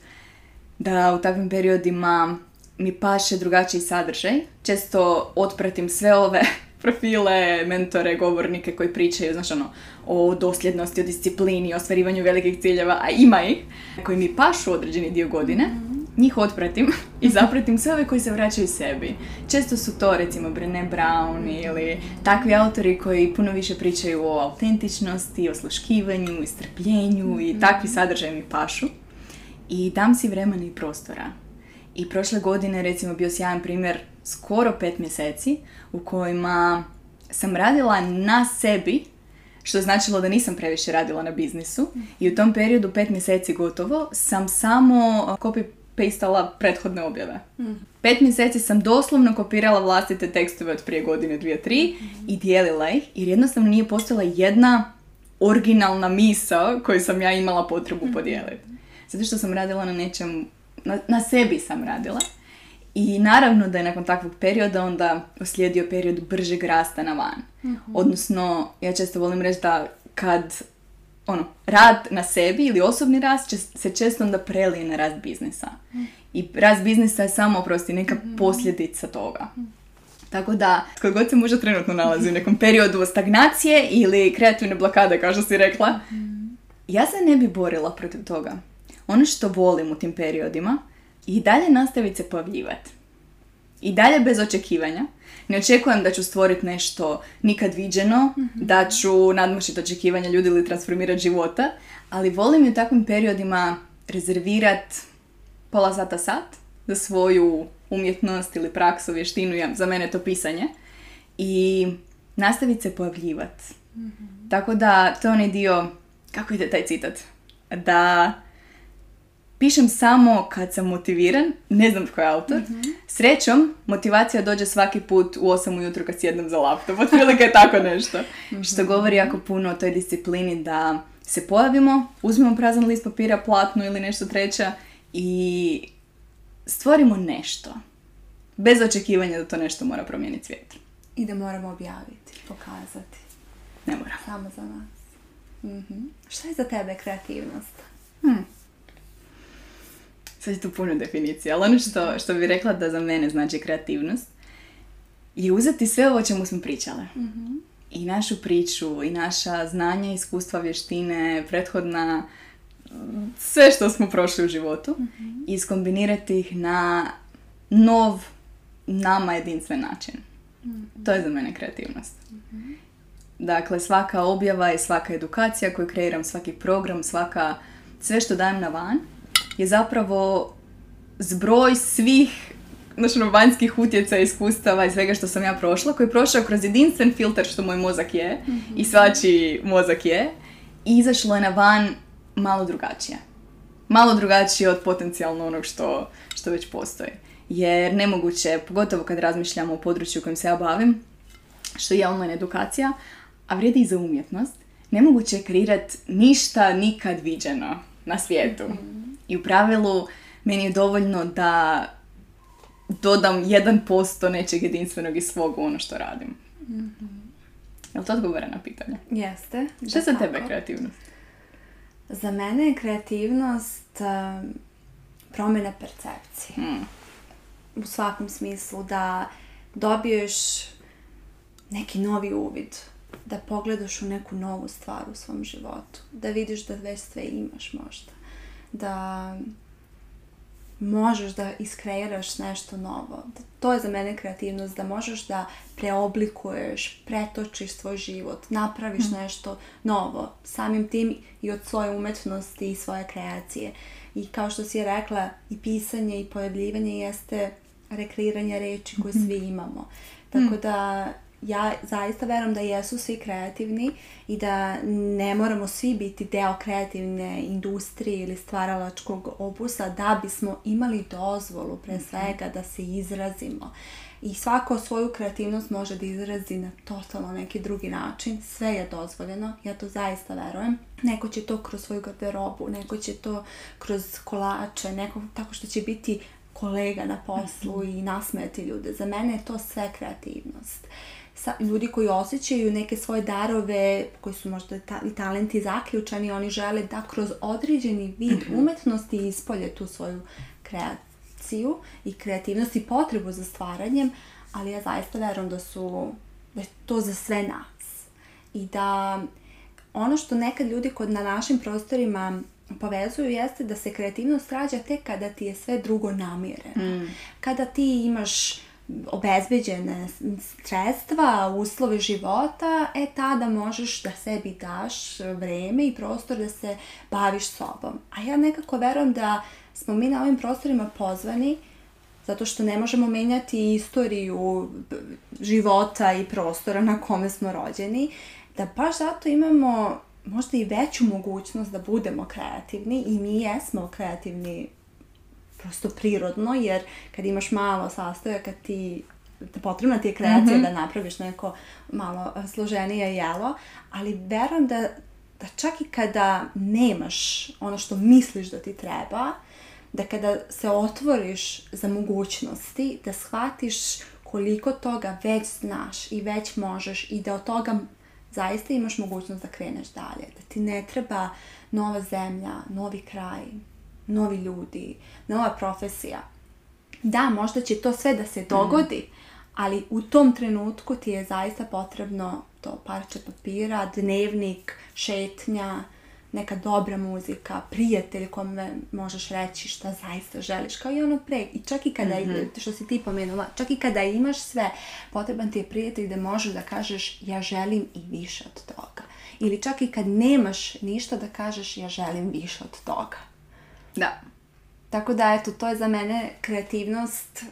da u takvim periodima mi paše drugačiji sadržaj. Često otpratim sve ove profile, mentore, govornike koji pričaju znaš, ono, o dosljednosti, o disciplini, o ostvarivanju velikih ciljeva, a ima ih, koji mi pašu određeni dio godine. Mhm. Njih otpratim i zapratim sve ove koji se vraćaju sebi. Često su to recimo Brené Brown ili takvi autori koji puno više pričaju o autentičnosti, o sluškivanju, istrpljenju i mhm. takvi sadržaj mi pašu i dam si vremena i prostora. I prošle godine recimo bio sjajan primjer skoro pet mjeseci u kojima sam radila na sebi, što značilo da nisam previše radila na biznisu i u tom periodu pet mjeseci gotovo sam samo copy pastala prethodne objave. Mhm. Pet mjeseci sam doslovno kopirala vlastite tekstove od prije godine, dvije, tri mhm. i dijelila ih jer jednostavno nije postojala jedna originalna misa koju sam ja imala potrebu mhm. podijeliti. Zato što sam radila na nečem, na, sebi sam radila. I naravno da je nakon takvog perioda onda uslijedio period bržeg rasta na van. Mhm. Odnosno, ja često volim reći da kad ono, rad na sebi ili osobni rast se često onda prelije na rast biznisa. Mhm. I rast biznisa je samo, prosti, neka mhm. posljedica toga. Tako da, kod god se možda trenutno nalazi u nekom periodu stagnacije ili kreativne blokade, kao što si rekla, ja se ne bi borila protiv toga ono što volim u tim periodima i dalje nastaviti se pojavljivati. I dalje bez očekivanja. Ne očekujem da ću stvoriti nešto nikad viđeno, mhm. da ću nadmašiti očekivanja ljudi ili transformirati života, ali volim u takvim periodima rezervirati pola sata sat za svoju umjetnost ili praksu, vještinu, ja, za mene to pisanje. I nastaviti se pojavljivati. Mhm. Tako da, to je onaj dio, kako ide taj citat? Da Pišem samo kad sam motiviran, ne znam tko je autor. Mhm. Srećom, motivacija dođe svaki put u 8 ujutro kad sjednem za laptop. Otprilike je tako nešto. mm Što govori jako puno o toj disciplini da se pojavimo, uzmemo prazan list papira, platnu ili nešto treća i stvorimo nešto. Bez očekivanja da to nešto mora promijeniti svijet. I da moramo objaviti, pokazati. Ne moramo. Samo za nas. mm Šta je za tebe kreativnost? Hmm sad je tu puno definicija, ali ono što, što rekla da za mene znači kreativnost je uzeti sve ovo o čemu smo pričale. Mhm. I našu priču, i naša znanja, iskustva, vještine, prethodna, sve što smo prošli u životu mhm. i skombinirati ih na nov, nama jedinstven način. Mhm. To je za mene kreativnost. Dakle, svaka objava i svaka edukacija koju kreiram, svaki program, svaka sve što dajem na van, je zapravo zbroj svih znači, vanjskih utjeca, iskustava i svega što sam ja prošla, koji je prošao kroz jedinstven filter što moj mozak je mhm. i svači mozak je i izašlo je na van malo drugačije. Malo drugačije od potencijalno onog što, što već postoji. Jer nemoguće pogotovo kad razmišljamo o području u kojem se ja bavim, što je online edukacija, a vrijedi i za umjetnost, nemoguće je kreirati ništa nikad viđeno na svijetu. Mhm. I u pravilu meni je dovoljno da dodam 1% nečeg jedinstvenog i svog u ono što radim. Mm-hmm. to odgovara na pitanje? Jeste. Što za tebe kreativnost? Za mene je kreativnost eh, promjena percepcije. Hmm. U svakom smislu da dobiješ neki novi uvid. Da pogledaš u neku novu stvar u svom životu. Da vidiš da već sve imaš možda da možeš da iskreiraš nešto novo. To je za mene kreativnost, da možeš da preoblikuješ, pretočiš svoj život, napraviš mhm. nešto novo. Samim tim i od svoje umetnosti i svoje kreacije. I kao što si je rekla, i pisanje i pojavljivanje jeste rekreiranje reči koje mhm. svi imamo. Mhm. Tako da ja zaista verujem da jesu svi kreativni i da ne moramo svi biti deo kreativne industrije ili stvaralačkog opusa da bismo imali dozvolu pre mhm. svega da se izrazimo. I svako svoju kreativnost može da izrazi na totalno neki drugi način. Sve je dozvoljeno, ja to zaista verujem. Neko će to kroz svoju garderobu, neko će to kroz kolače, neko tako što će biti kolega na poslu mhm. i nasmeti ljude. Za mene je to sve kreativnost sa, ljudi koji osjećaju neke svoje darove, koji su možda i talenti zaključani, oni žele da kroz određeni vid mhm. umetnosti ispolje tu svoju kreaciju i kreativnost i potrebu za stvaranjem, ali ja zaista verujem da su to za sve nas. I da ono što nekad ljudi kod na našim prostorima povezuju jeste da se kreativnost rađa tek kada ti je sve drugo namireno. Mm. Kada ti imaš obezbeđene sredstva, uslove života, e tada možeš da sebi daš vreme i prostor da se baviš sobom. A ja nekako verujem da smo mi na ovim prostorima pozvani zato što ne možemo menjati istoriju života i prostora na kome smo rođeni, da baš zato imamo možda i veću mogućnost da budemo kreativni i mi jesmo kreativni prosto prirodno, jer kad imaš malo sastojaka ti potrebna ti je kreacija mhm. da napraviš neko malo e, složenije jelo, ali verujem da, da čak i kada nemaš ono što misliš da ti treba, da kada se otvoriš za mogućnosti, da shvatiš koliko toga već znaš i već možeš i da od toga zaista imaš mogućnost da kreneš dalje. Da ti ne treba nova zemlja, novi kraj, novi ljudi, nova profesija. Da, možda će to sve da se dogodi, ali u tom trenutku ti je zaista potrebno to parče papira, dnevnik, šetnja, neka dobra muzika, prijatelj kome možeš reći šta zaista želiš, kao i ono pre. I čak i kada, mhm. što si ti pomenula, čak i kada imaš sve, potreban ti je prijatelj da možeš da kažeš ja želim i više od toga. Ili čak i kad nemaš ništa da kažeš ja želim više od toga. Da. Tako da, eto, to je za mene kreativnost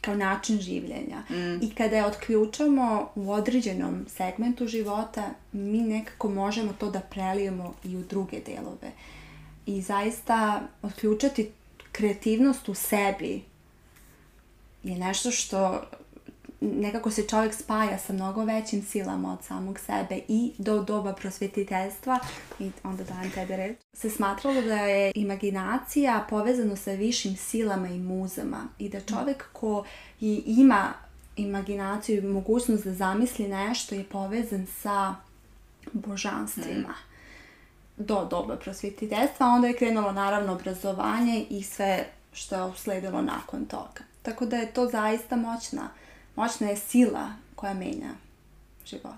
kao način življenja. Mm. I kada je otključamo u određenom segmentu života, mi nekako možemo to da prelijemo i u druge delove. I zaista otključati kreativnost u sebi je nešto što nekako se čovjek spaja sa mnogo većim silama od samog sebe i do doba prosvjetiteljstva i onda dajem tebe reći. Se smatralo da je imaginacija povezano sa višim silama i muzama i da čovjek ko ima imaginaciju i mogućnost da zamisli nešto je povezan sa božanstvima mm-hmm. do doba prosvjetiteljstva, onda je krenulo naravno obrazovanje i sve što je usledilo nakon toga. Tako da je to zaista moćna moćna je sila koja menja život.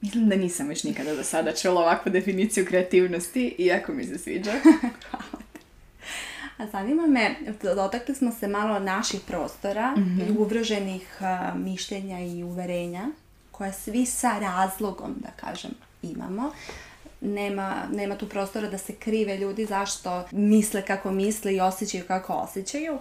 Mislim da nisam još nikada do sada čula ovakvu definiciju kreativnosti iako mi se sviđa. A zanima me, dotakli smo se malo naših prostora mm i ugroženih mišljenja i uverenja koja svi sa razlogom, da kažem, imamo. Nema, nema tu prostora da se krive ljudi zašto misle kako misle i osjećaju kako osjećaju.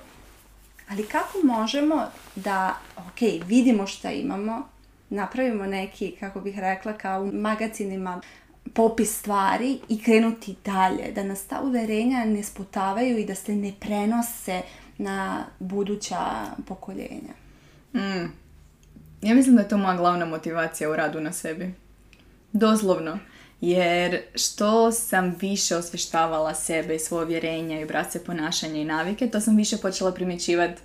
Ali kako možemo da, ok, vidimo šta imamo, napravimo neki, kako bih rekla, kao u magazinima popis stvari i krenuti dalje, da nas ta uverenja ne sputavaju i da se ne prenose na buduća pokoljenja. Mm. Ja mislim da je to moja glavna motivacija u radu na sebi. Dozlovno. Jer što sam više osvještavala sebe i svoje vjerenja i brace ponašanja i navike, to sam više počela primjećivati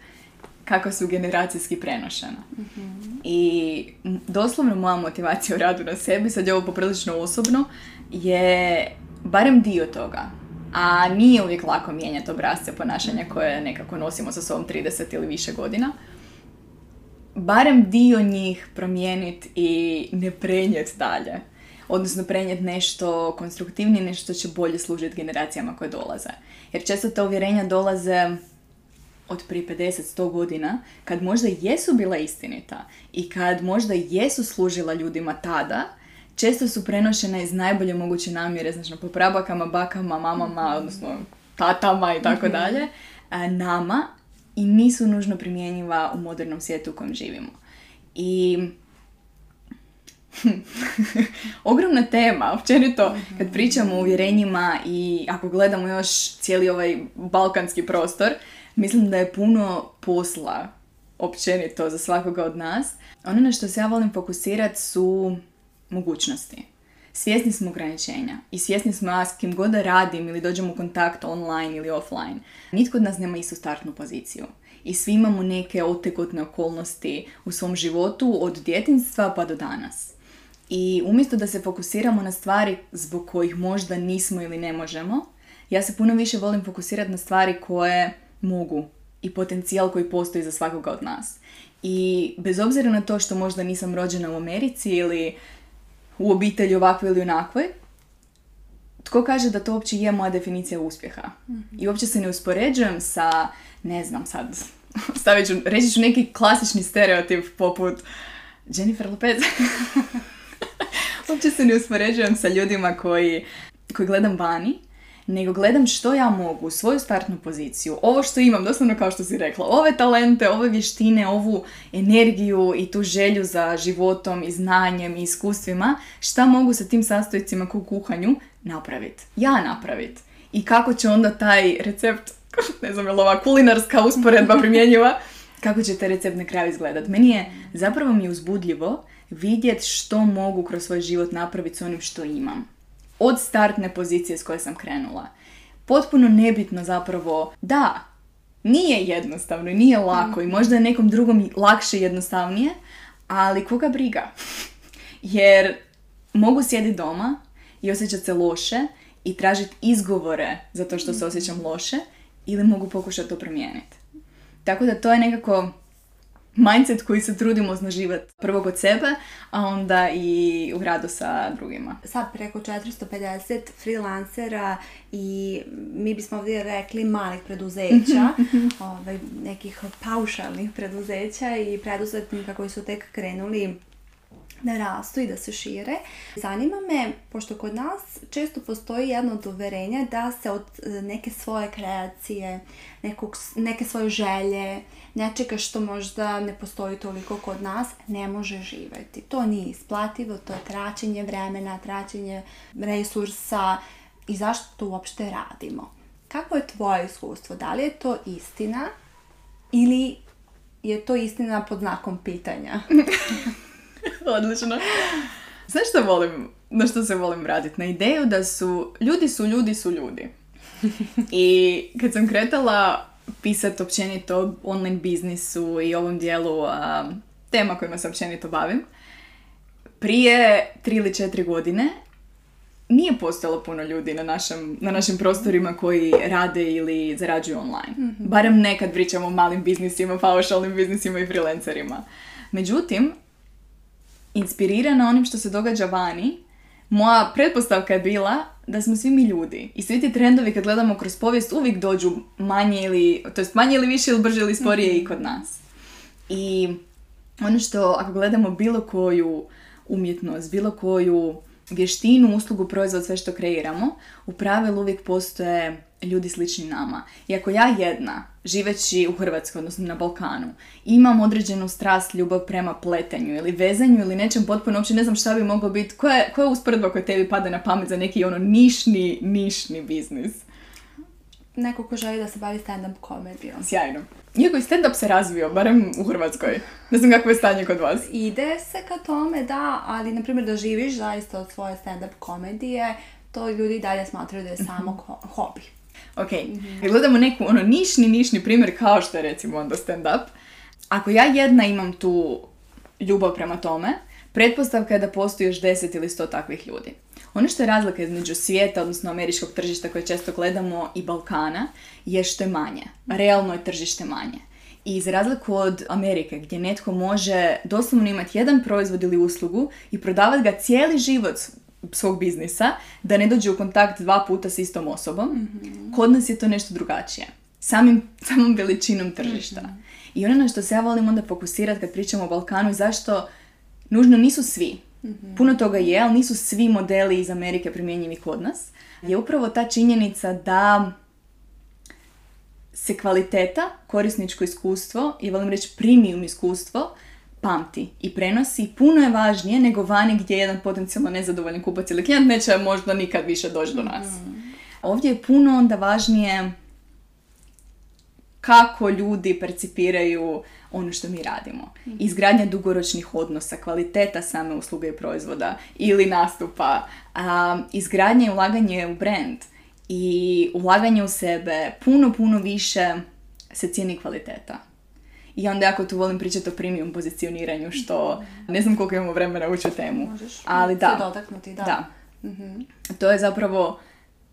kako su generacijski prenošena. Mhm. I doslovno moja motivacija u radu na sebi, sad je ovo poprilično osobno, je barem dio toga. A nije uvijek lako mijenjati obrazce ponašanja koje nekako nosimo sa sobom 30 ili više godina. Barem dio njih promijeniti i ne prenijeti dalje odnosno prenijeti nešto konstruktivnije, nešto što će bolje služiti generacijama koje dolaze. Jer često ta uvjerenja dolaze od prije 50-100 godina, kad možda jesu bila istinita i kad možda jesu služila ljudima tada, često su prenošena iz najbolje moguće namjere, znači ono, po prabakama, bakama, mamama, mhm. odnosno tatama i tako mhm. dalje, nama i nisu nužno primjenjiva u modernom svijetu u kojem živimo. I ogromna tema, općenito kad mhm. pričamo o uvjerenjima i ako gledamo još cijeli ovaj balkanski prostor, mislim da je puno posla općenito za svakoga od nas. Ono na što se ja volim fokusirati su mogućnosti. Svjesni smo ograničenja i svjesni smo ja s kim god da radim ili dođem u kontakt online ili offline. Nitko od nas nema istu startnu poziciju i svi imamo neke otegotne okolnosti u svom životu od djetinstva pa do danas. I umjesto da se fokusiramo na stvari zbog kojih možda nismo ili ne možemo, ja se puno više volim fokusirati na stvari koje mogu i potencijal koji postoji za svakoga od nas. I bez obzira na to što možda nisam rođena u Americi ili u obitelji ovako ili onakve, tko kaže da to uopće je moja definicija uspjeha? Mhm. I uopće se ne uspoređujem sa, ne znam sad, stavit reći ću neki klasični stereotip poput Jennifer Lopez. Uopće se ne uspoređujem sa ljudima koji, koji gledam vani, nego gledam što ja mogu, svoju startnu poziciju, ovo što imam, doslovno kao što si rekla, ove talente, ove vještine, ovu energiju i tu želju za životom i znanjem i iskustvima, šta mogu sa tim sastojcima ku kuhanju napraviti, ja napraviti. I kako će onda taj recept, ne znam je ova kulinarska usporedba primjenjiva, kako će taj recept na kraju izgledat. Meni je, zapravo mi uzbudljivo Vidjet što mogu kroz svoj život napraviti s onim što imam. Od startne pozicije s koje sam krenula. Potpuno nebitno zapravo, da, nije jednostavno i nije lako i mm. možda je nekom drugom lakše i jednostavnije, ali koga briga? Jer mogu sjediti doma i osjećati se loše i tražiti izgovore za to što se osjećam mm. loše ili mogu pokušati to promijeniti. Tako da to je nekako mindset koji se trudimo osnaživati prvog od sebe, a onda i u gradu sa drugima. Sad preko 450 freelancera i mi bismo ovdje rekli malih preduzeća, ovaj, nekih paušalnih preduzeća i preduzetnika koji su tek krenuli da rastu i da se šire. Zanima me, pošto kod nas često postoji jedno doverenje da se od e, neke svoje kreacije, neke svoje želje, nečega što možda ne postoji toliko kod nas, ne može živjeti. To nije isplativo, to je traćenje vremena, traćenje resursa i zašto to uopšte radimo. Kako je tvoje iskustvo? Da li je to istina ili je to istina pod znakom pitanja? Odlično. Znaš što na što se volim raditi? Na ideju da su, ljudi su ljudi su ljudi. I kad sam kretala pisati općenito online biznisu i ovom dijelu tema kojima se općenito bavim, prije tri ili četiri godine nije postalo puno ljudi na, našem, na našim prostorima koji rade ili zarađuju online. Baram mhm. Barem nekad pričamo o malim biznisima, paušalnim biznisima i freelancerima. Međutim, inspirirana onim što se događa vani, moja pretpostavka je bila da smo svi mi ljudi. I svi ti trendovi kad gledamo kroz povijest uvijek dođu manje ili, to jest manje ili više ili brže ili sporije mhm. i kod nas. I ono što ako gledamo bilo koju umjetnost, bilo koju vještinu, uslugu, proizvod, sve što kreiramo, u pravilu uvijek postoje ljudi slični nama. I ako ja jedna, živeći u Hrvatskoj, odnosno na Balkanu, imam određenu strast, ljubav prema pletanju ili vezanju ili nečem potpuno, uopće ne znam šta bi moglo biti, koja, koja je usporedba koja tebi pada na pamet za neki ono nišni, nišni biznis? neko ko želi da se bavi stand-up komedijom. Sjajno. Iako i stand-up se razvio, barem u Hrvatskoj. Ne znam kako je stanje kod vas. Ide se ka tome, da, ali na primjer da živiš zaista od svoje stand-up komedije, to ljudi dalje smatraju da je samo mhm. hobi. Ok, mm gledamo neku ono nišni, nišni primjer kao što je recimo onda stand-up. Ako ja jedna imam tu ljubav prema tome, pretpostavka je da postoji još deset ili sto takvih ljudi. Ono što je razlika između svijeta, odnosno američkog tržišta koje često gledamo i Balkana, je što je manje. Realno je tržište manje. I za razliku od Amerike gdje netko može doslovno imati jedan proizvod ili uslugu i prodavati ga cijeli život svog biznisa, da ne dođe u kontakt dva puta s istom osobom, mm kod nas je to nešto drugačije. Samim, samom veličinom tržišta. Mhm. I ono na što se ja volim onda fokusirati kad pričamo o Balkanu zašto nužno nisu svi, mm Puno toga je, ali nisu svi modeli iz Amerike primjenjivi kod nas. Je upravo ta činjenica da se kvaliteta, korisničko iskustvo i volim reći premium iskustvo pamti i prenosi. Puno je važnije nego vani gdje jedan potencijalno nezadovoljan kupac ili klijent neće možda nikad više doći do nas. Mhm. Ovdje je puno onda važnije kako ljudi percipiraju ono što mi radimo. Mhm. Izgradnja dugoročnih odnosa, kvaliteta same usluge i proizvoda ili nastupa, izgradnja i ulaganje u brand i ulaganje u sebe puno, puno više se cijeni kvaliteta. I onda ako tu volim pričati o premium pozicioniranju, što ne znam koliko imamo vremena ući u temu. Možeš ali da, se dotaknuti, da. da. Mhm. To je zapravo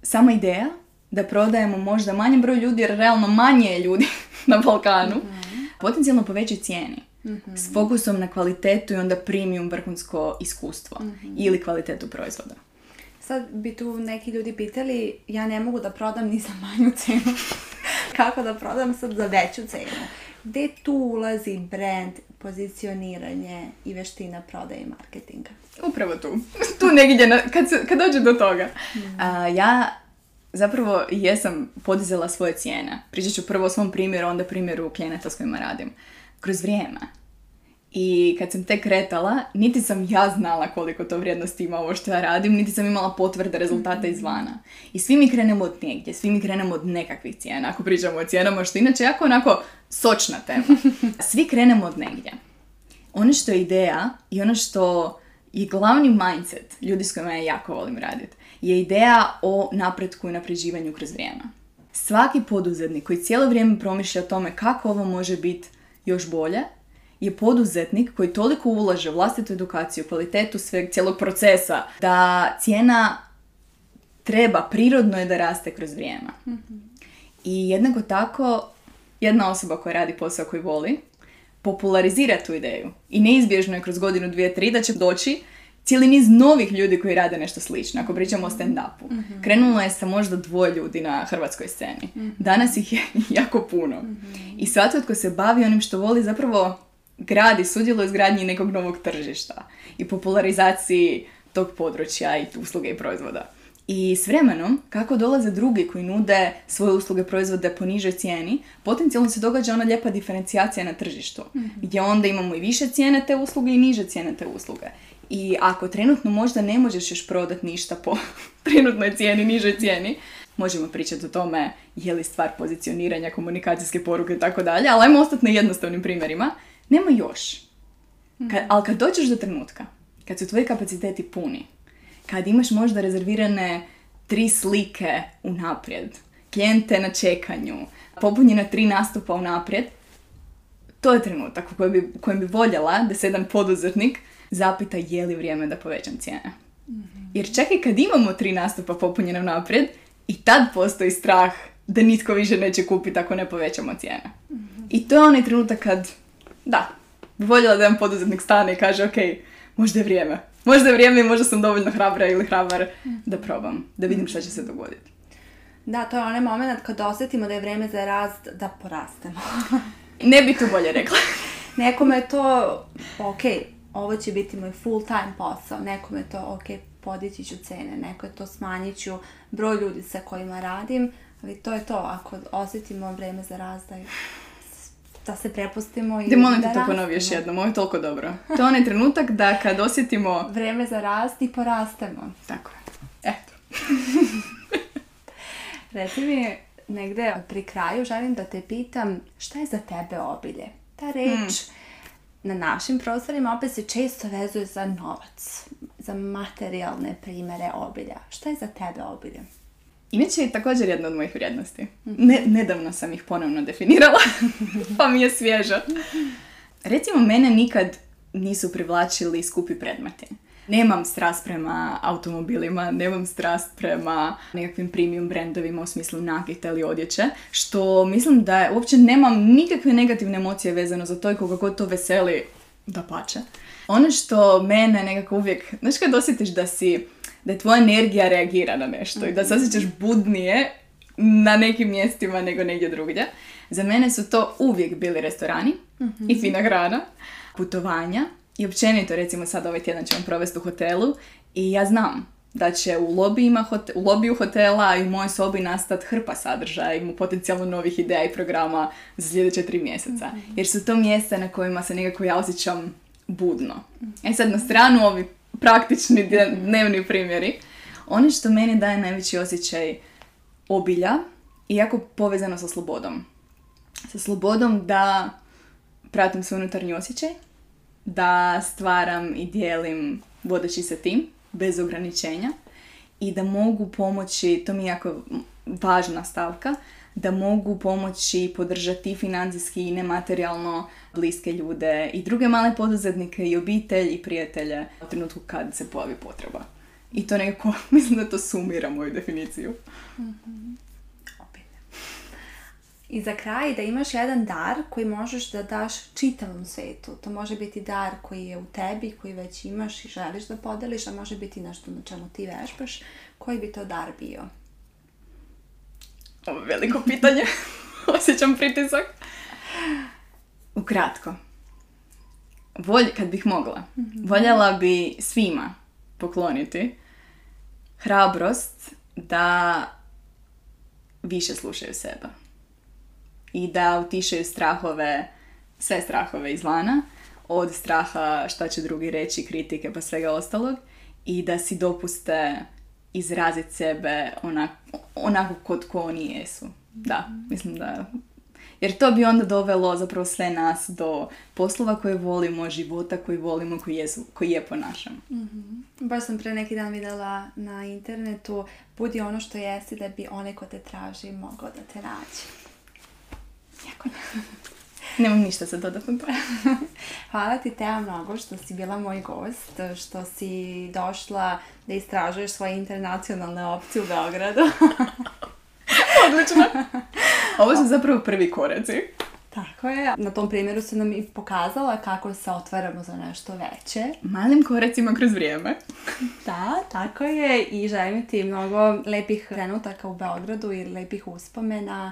sama ideja da prodajemo možda manje broj ljudi, jer realno manje je ljudi na Balkanu. Mhm potencijalno po većoj cijeni. Mhm. S fokusom na kvalitetu i onda premium vrhunsko iskustvo mhm. ili kvalitetu proizvoda. Sad bi tu neki ljudi pitali, ja ne mogu da prodam ni za manju cijenu, Kako da prodam sad za veću cijenu? Gdje tu ulazi brand, pozicioniranje i veština prodaje i marketinga? Upravo tu. tu negdje, kad, se, kad dođe do toga. Mhm. A, ja zapravo jesam podizala svoje cijene. Pričat ću prvo o svom primjeru, onda primjeru klijenata s kojima radim. Kroz vrijeme. I kad sam te kretala, niti sam ja znala koliko to vrijednosti ima ovo što ja radim, niti sam imala potvrde rezultata mhm. izvana. I svi mi krenemo od negdje, svi mi krenemo od nekakvih cijena, ako pričamo o cijenama, što inače jako onako sočna tema. Svi krenemo od negdje. Ono što je ideja i ono što je glavni mindset ljudi s kojima ja jako volim raditi je ideja o napretku i napređivanju kroz vrijeme. Svaki poduzetnik koji cijelo vrijeme promišlja o tome kako ovo može biti još bolje, je poduzetnik koji toliko ulaže vlastitu edukaciju, kvalitetu sveg cijelog procesa, da cijena treba, prirodno je da raste kroz vrijeme. I jednako tako, jedna osoba koja radi posao koji voli, popularizira tu ideju. I neizbježno je kroz godinu, dvije, tri da će doći cijeli niz novih ljudi koji rade nešto slično, ako pričamo o stand-upu. Mhm. Krenulo je sa možda dvoje ljudi na hrvatskoj sceni. Mhm. Danas ih je jako puno. Mm-hmm. I svatko tko se bavi onim što voli zapravo gradi, sudjeluje izgradnji nekog novog tržišta i popularizaciji tog područja i usluge i proizvoda. I s vremenom, kako dolaze drugi koji nude svoje usluge proizvode po nižoj cijeni, potencijalno se događa ona lijepa diferencijacija na tržištu, mhm. gdje onda imamo i više cijene te usluge i niže cijene te usluge. I ako trenutno možda ne možeš još prodati ništa po trenutnoj cijeni, nižoj cijeni, možemo pričati o tome je li stvar pozicioniranja, komunikacijske poruke i tako dalje, ali ajmo ostati na jednostavnim primjerima. Nema još. Hmm. ali kad dođeš do trenutka, kad su tvoji kapaciteti puni, kad imaš možda rezervirane tri slike unaprijed, klijente na čekanju, popunjena tri nastupa unaprijed, to je trenutak u kojem bi, kojem bi voljela da se jedan poduzetnik zapita je li vrijeme da povećam cijene. Mm-hmm. Jer čak i kad imamo tri nastupa popunjene naprijed, i tad postoji strah da nitko više neće kupiti ako ne povećamo cijene. I to je onaj trenutak kad, da, bi voljela da jedan poduzetnik stane i kaže, ok, možda je vrijeme. Možda je vrijeme i možda sam dovoljno hrabra ili hrabar da probam, da vidim šta će se dogoditi. Da, to je onaj moment kad osjetimo da je vrijeme za rast, da porastemo. ne bi to bolje rekla. Nekome je to, ok, ovo će biti moj full time posao, nekom je to ok, podići ću cene, neko je to smanjit ću broj ljudi sa kojima radim, ali to je to, ako osjetimo vreme za razdaju, da se prepustimo i De, molim da te to ponovi još jednom, ovo je toliko dobro. To je onaj trenutak da kad osjetimo... Vreme za rast i porastemo. Tako je. Eto. Reci mi, negde pri kraju želim da te pitam šta je za tebe obilje? Ta reč hmm na našim prostorima opet se često vezuje za novac, za materijalne primere obilja. Šta je za tebe obilje? Inače je također jedna od mojih vrijednosti. Mhm. Ne, nedavno sam ih ponovno definirala, pa mi je svježo. Recimo, mene nikad nisu privlačili skupi predmeti nemam strast prema automobilima, nemam strast prema nekakvim premium brendovima u smislu nakita ili odjeće, što mislim da je, uopće nemam nikakve negativne emocije vezano za to i koga god to veseli, da pače. Ono što mene nekako uvijek, znaš kad osjetiš da si, da je tvoja energija reagira na nešto i da se mhm. osjećaš budnije na nekim mjestima nego negdje drugdje. Za mene su to uvijek bili restorani mhm. i fina hrana, putovanja, i općenito recimo sad ovaj tjedan ćemo provesti u hotelu i ja znam da će u lobijima, u lobiju hotela i u mojoj sobi nastati hrpa sadržaja i potencijalno novih ideja i programa za sljedeće tri mjeseca. Mhm. Jer su to mjesta na kojima se nekako ja osjećam budno. Mhm. E sad na stranu ovi praktični dnevni primjeri. Ono što meni daje najveći osjećaj obilja i jako povezano sa slobodom. Sa slobodom da pratim svoj unutarnji osjećaj, da stvaram i dijelim vodeći se tim, bez ograničenja i da mogu pomoći, to mi je jako važna stavka, da mogu pomoći podržati financijski i nematerijalno bliske ljude i druge male poduzetnike i obitelj i prijatelje u trenutku kad se pojavi potreba. I to nekako, mislim da to sumira moju definiciju. Mhm. I za kraj da imaš jedan dar koji možeš da daš čitavom svetu. To može biti dar koji je u tebi, koji već imaš i želiš da podeliš, a može biti nešto na čemu ti vežbaš. Koji bi to dar bio? Ovo veliko pitanje. Osjećam pritisak. Ukratko. Volj, kad bih mogla. Mhm. Voljela bi svima pokloniti hrabrost da više slušaju sebe i da utišaju strahove, sve strahove izvana, od straha šta će drugi reći, kritike pa svega ostalog i da si dopuste izraziti sebe onako, onako kod ko oni jesu. Da, mislim da... Jer to bi onda dovelo zapravo sve nas do poslova koje volimo, života koji volimo, koji, jesu, koji je po našem. Mm-hmm. Baš sam pre neki dan vidjela na internetu budi ono što jesi da bi onaj ko te traži mogao da te nađe. Jako Nemam ništa za dodatno Hvala ti Teo mnogo što si bila moj gost, što si došla da istražuješ svoje internacionalne opcije u Beogradu. Odlično. Ovo su zapravo prvi koraci. Tako je. Na tom primjeru se nam i pokazala kako se otvaramo za nešto veće. Malim koracima kroz vrijeme. da, tako je. I želim ti mnogo lepih trenutaka u Beogradu i lepih uspomena